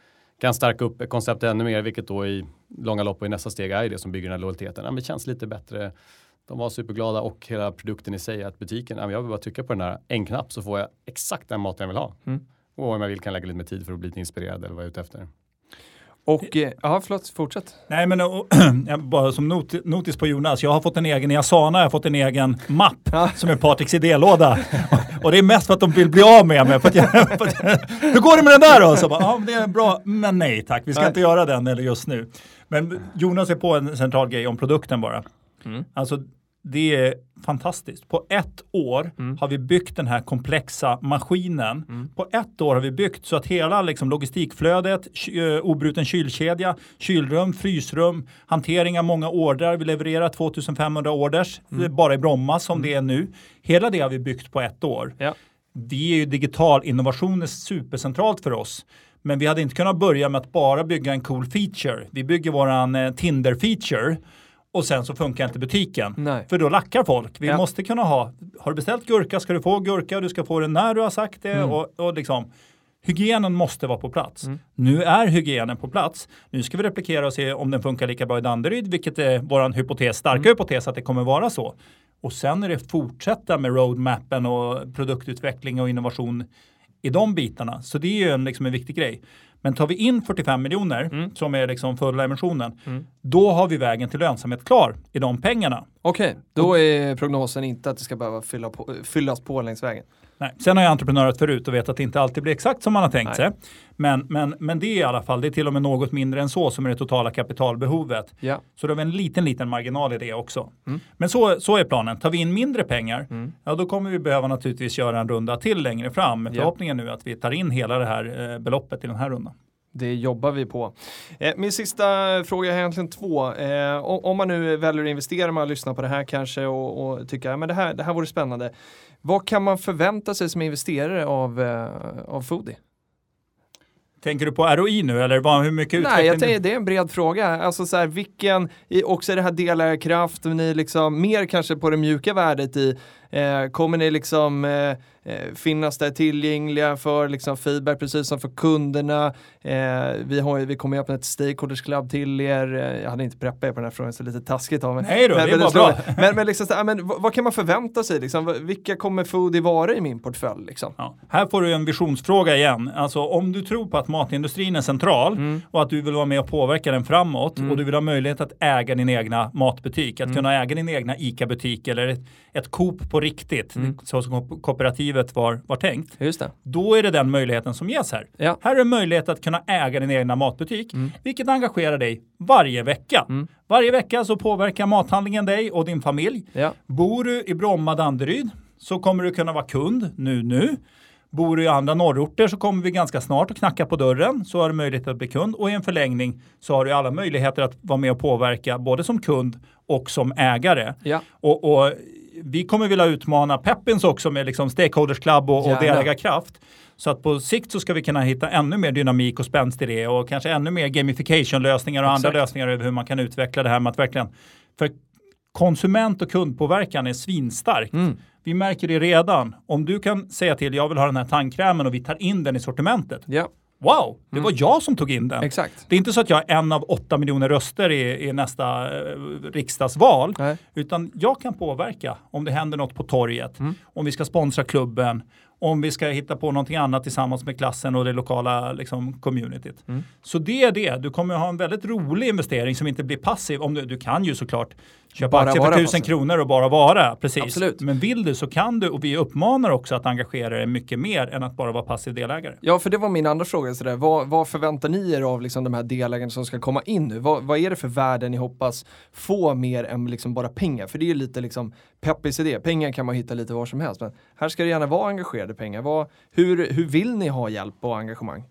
kan stärka upp konceptet ännu mer, vilket då i långa lopp och i nästa steg är det som bygger den här lojaliteten. Ja, men det känns lite bättre. De var superglada och hela produkten i sig, att butiken, ja, men jag vill bara trycka på den här, en knapp så får jag exakt den maten jag vill ha. Mm. Och om jag vill kan jag lägga lite mer tid för att bli lite inspirerad eller vad jag är ute efter. Och, eh, ja förlåt, fortsätt. Nej, men och, bara som not, notis på Jonas, jag har fått en egen, i Asana jag har fått en egen mapp Ja. som är Patriks idélåda. och det är mest för att de vill bli av med mig. För att jag, för att jag, hur går det med den där då? Så bara, ja, det är bra, men nej tack, vi ska Nej. inte göra den eller just nu. Men Jonas är på en central grej om produkten bara. Mm. Alltså det är fantastiskt. På ett år Mm. har vi byggt den här komplexa maskinen. Mm. På ett år har vi byggt så att hela liksom, logistikflödet, eh, obruten kylkedja, kylrum, frysrum, hantering av många ordrar. Vi levererar 2500 orders Mm. eh, bara i Bromma som det är nu. Hela det har vi byggt på ett år. Ja. Vi är ju digital innovation är supercentralt för oss. Men vi hade inte kunnat börja med att bara bygga en cool feature. Vi bygger våran eh, Tinder-feature och sen så funkar inte butiken. Nej. För då lackar folk. Vi Ja. måste kunna ha, har du beställt gurka ska du få gurka och du ska få den när du har sagt det. Mm. Och, och liksom, hygienen måste vara på plats. Mm. Nu är hygienen på plats. Nu ska vi replikera och se om den funkar lika bra i Danderyd, vilket är vår hypotes, starka Mm. hypotes att det kommer vara så. Och sen är det fortsätta med roadmappen och produktutveckling och innovation i de bitarna. Så det är ju en, liksom en viktig grej. Men tar vi in 45 miljoner, Mm. som är liksom fulla emissionen, Mm. då har vi vägen till lönsamhet klar i de pengarna. Okej, då är prognosen inte att det ska behöva fylla på, fyllas på längs vägen. Nej. Sen har jag entreprenörat förut och vet att det inte alltid blir exakt som man har tänkt Nej. sig. Men, men, men det är i alla fall, det är till och med något mindre än så som är det totala kapitalbehovet. Ja. Så då har vi en liten, liten marginal i det också. Mm. Men så, så är planen. Tar vi in mindre pengar, ja då kommer vi behöva naturligtvis göra en runda till längre fram. Med Ja. förhoppningen nu att vi tar in hela det här eh, beloppet i den här rundan. Det jobbar vi på. Eh, min sista fråga är egentligen två. Eh, om, man nu väljer att investera, man lyssnar på det här kanske och, och tycker att det, här, det här vore spännande. Vad kan man förvänta sig som investerare av, eh, av Foodie? Tänker du på ROI nu eller vad, hur mycket Nej, jag utveckling? tänker, det är en bred fråga. Alltså så här, vilken, också det här delägarkraft, ni liksom, mer kanske på det mjuka värdet i, kommer ni liksom eh, eh, finnas där tillgängliga för liksom feedback precis som för kunderna? Eh, vi, har, vi kommer öppna ett stakeholders club till er. Eh, Jag hade inte preppat er på den här frågan, så lite taskigt av mig. Nej då, men, det är men, bra. men, men, liksom, men vad, kan man förvänta sig? Liksom? Vilka kommer Foodie vara i min portfölj? Liksom? Ja. Här får du en visionsfråga igen. Alltså om du tror på att matindustrin är central Mm. och att du vill vara med och påverka den framåt och du vill ha möjlighet att äga din egna matbutik, Mm. att kunna äga din egna ICA-butik eller ett, ett Coop på riktigt, Mm. så som ko- kooperativet var, var tänkt. Just det. Då är det den möjligheten som ges här. Ja. Här är en möjlighet att kunna äga din egna matbutik, Mm. vilket engagerar dig varje vecka. Varje vecka så påverkar mathandlingen dig och din familj. Ja. Bor du i Bromma, Danderyd så kommer du kunna vara kund nu, nu. Bor du i andra norrorter så kommer vi ganska snart att knacka på dörren så har du möjlighet att bli kund och i en förlängning så har du alla möjligheter att vara med och påverka både som kund och som ägare. Ja. Och, och vi kommer vilja utmana Peppins också med liksom stakeholders club och, och delägarkraft. Så att på sikt så ska vi kunna hitta ännu mer dynamik och spänst i det och kanske ännu mer gamification-lösningar och andra Exakt. lösningar över hur man kan utveckla det här med att verkligen för konsument och kundpåverkan är svinstarkt. Mm. Vi märker det redan. Om du kan säga till, jag vill ha den här tandkrämen och vi tar in den i sortimentet. Ja, Wow, det var jag som tog in den. exakt. Det är inte så att jag är en av åtta miljoner röster i, i nästa eh, riksdagsval. Nej. Utan jag kan påverka om det händer något på torget, Mm. om vi ska sponsra klubben, om vi ska hitta på någonting annat tillsammans med klassen och det lokala liksom, communityt. Mm. Så det är det. Du kommer ha en väldigt rolig investering som inte blir passiv. Om du, du kan ju såklart köpa Bara aktier för tusen passiv. kronor och bara vara. Precis. Absolut. Men vill du så kan du och vi uppmanar också att engagera dig mycket mer än att bara vara passiv delägare. Ja, för det var min andra fråga. Sådär. Vad, vad förväntar ni er av liksom, de här delägarna som ska komma in nu? Vad, vad är det för värden ni hoppas få mer än liksom, bara pengar? För det är ju lite liksom, Peppis idé. Pengar kan man hitta lite var som helst. Men här ska det gärna vara engagerade pengar. Vad, hur, hur vill ni ha hjälp och engagemang?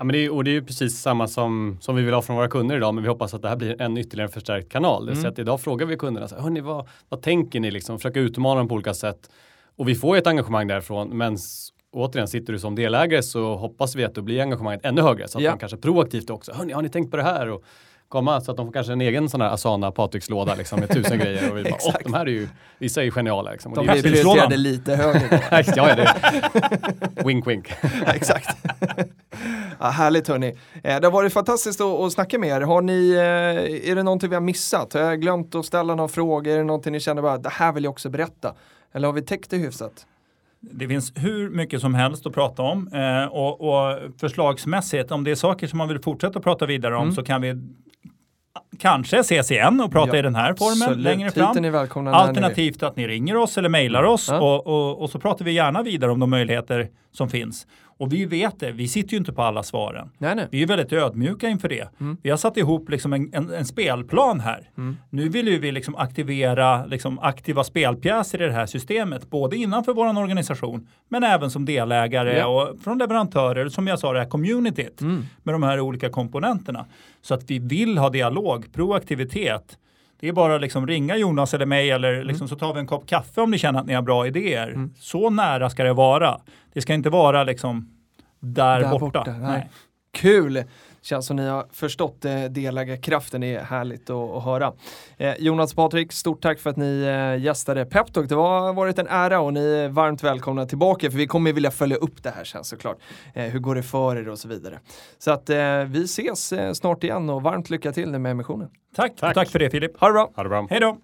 Ja, men det är, och det är ju precis samma som, som vi vill ha från våra kunder idag, men vi hoppas att det här blir en ytterligare förstärkt kanal. Säga att idag frågar vi kunderna, så här, Hörrni, vad, vad tänker ni? Liksom, försöka utmana dem på olika sätt. Och vi får ju ett engagemang därifrån, men återigen, sitter du som delägare så hoppas vi att då blir engagemanget ännu högre. Så att Ja. man kanske proaktivt också, Hörni, har ni tänkt på det här? Och komma så att de får kanske en egen sån här Asana Patrikslåda liksom, med tusen grejer. Och vi bara, Åh, Exakt. de här är ju, vissa är ju geniala. Liksom. De det är blir prioriterade lite högre. ja, ja, det. wink, wink. Ja, Exakt. ja, härligt hörni. Eh, det har varit fantastiskt att, att snacka med er. Har ni, eh, är det någonting vi har missat? Har jag glömt att ställa någon fråga? Är det någonting ni känner bara, det här vill jag också berätta? Eller har vi täckt det hyfsat? Det finns hur mycket som helst att prata om eh, och, och förslagsmässigt, om det är saker som man vill fortsätta prata vidare om Mm. så kan vi kanske ses igen och prata Ja, i den här formen Absolut. längre fram. Alternativt att ni ringer oss eller mejlar oss Ja. och, och, och så pratar vi gärna vidare om de möjligheter som finns. Och vi vet det, vi sitter ju inte på alla svaren. Nej, nej. Vi är väldigt ödmjuka inför det. Mm. Vi har satt ihop liksom en, en, en spelplan här. Mm. Nu vill ju vi liksom aktivera liksom aktiva spelpjäser i det här systemet, både innanför vår organisation, men även som delägare Ja. och från leverantörer, som jag sa, det här communityt Mm. med de här olika komponenterna. Så att vi vill ha dialog, proaktivitet. Det är bara liksom ringa Jonas eller mig Mm. eller liksom så tar vi en kopp kaffe om ni känner att ni har bra idéer. Så nära ska det vara. Det ska inte vara liksom där, Där borta. borta, nej. Kul! Känns som ni har förstått eh, delägarkraften, det är härligt att, att höra. Eh, Jonas Patrik, stort tack för att ni eh, gästade Peptalk. Det har varit en ära och ni är varmt välkomna tillbaka för vi kommer vilja följa upp det här sen såklart. Eh, hur går det för er och så vidare. Så att eh, vi ses eh, snart igen och varmt lycka till med emissionen. Tack, Tack. tack för det Filip. Ha det bra! Ha det bra. Hej då!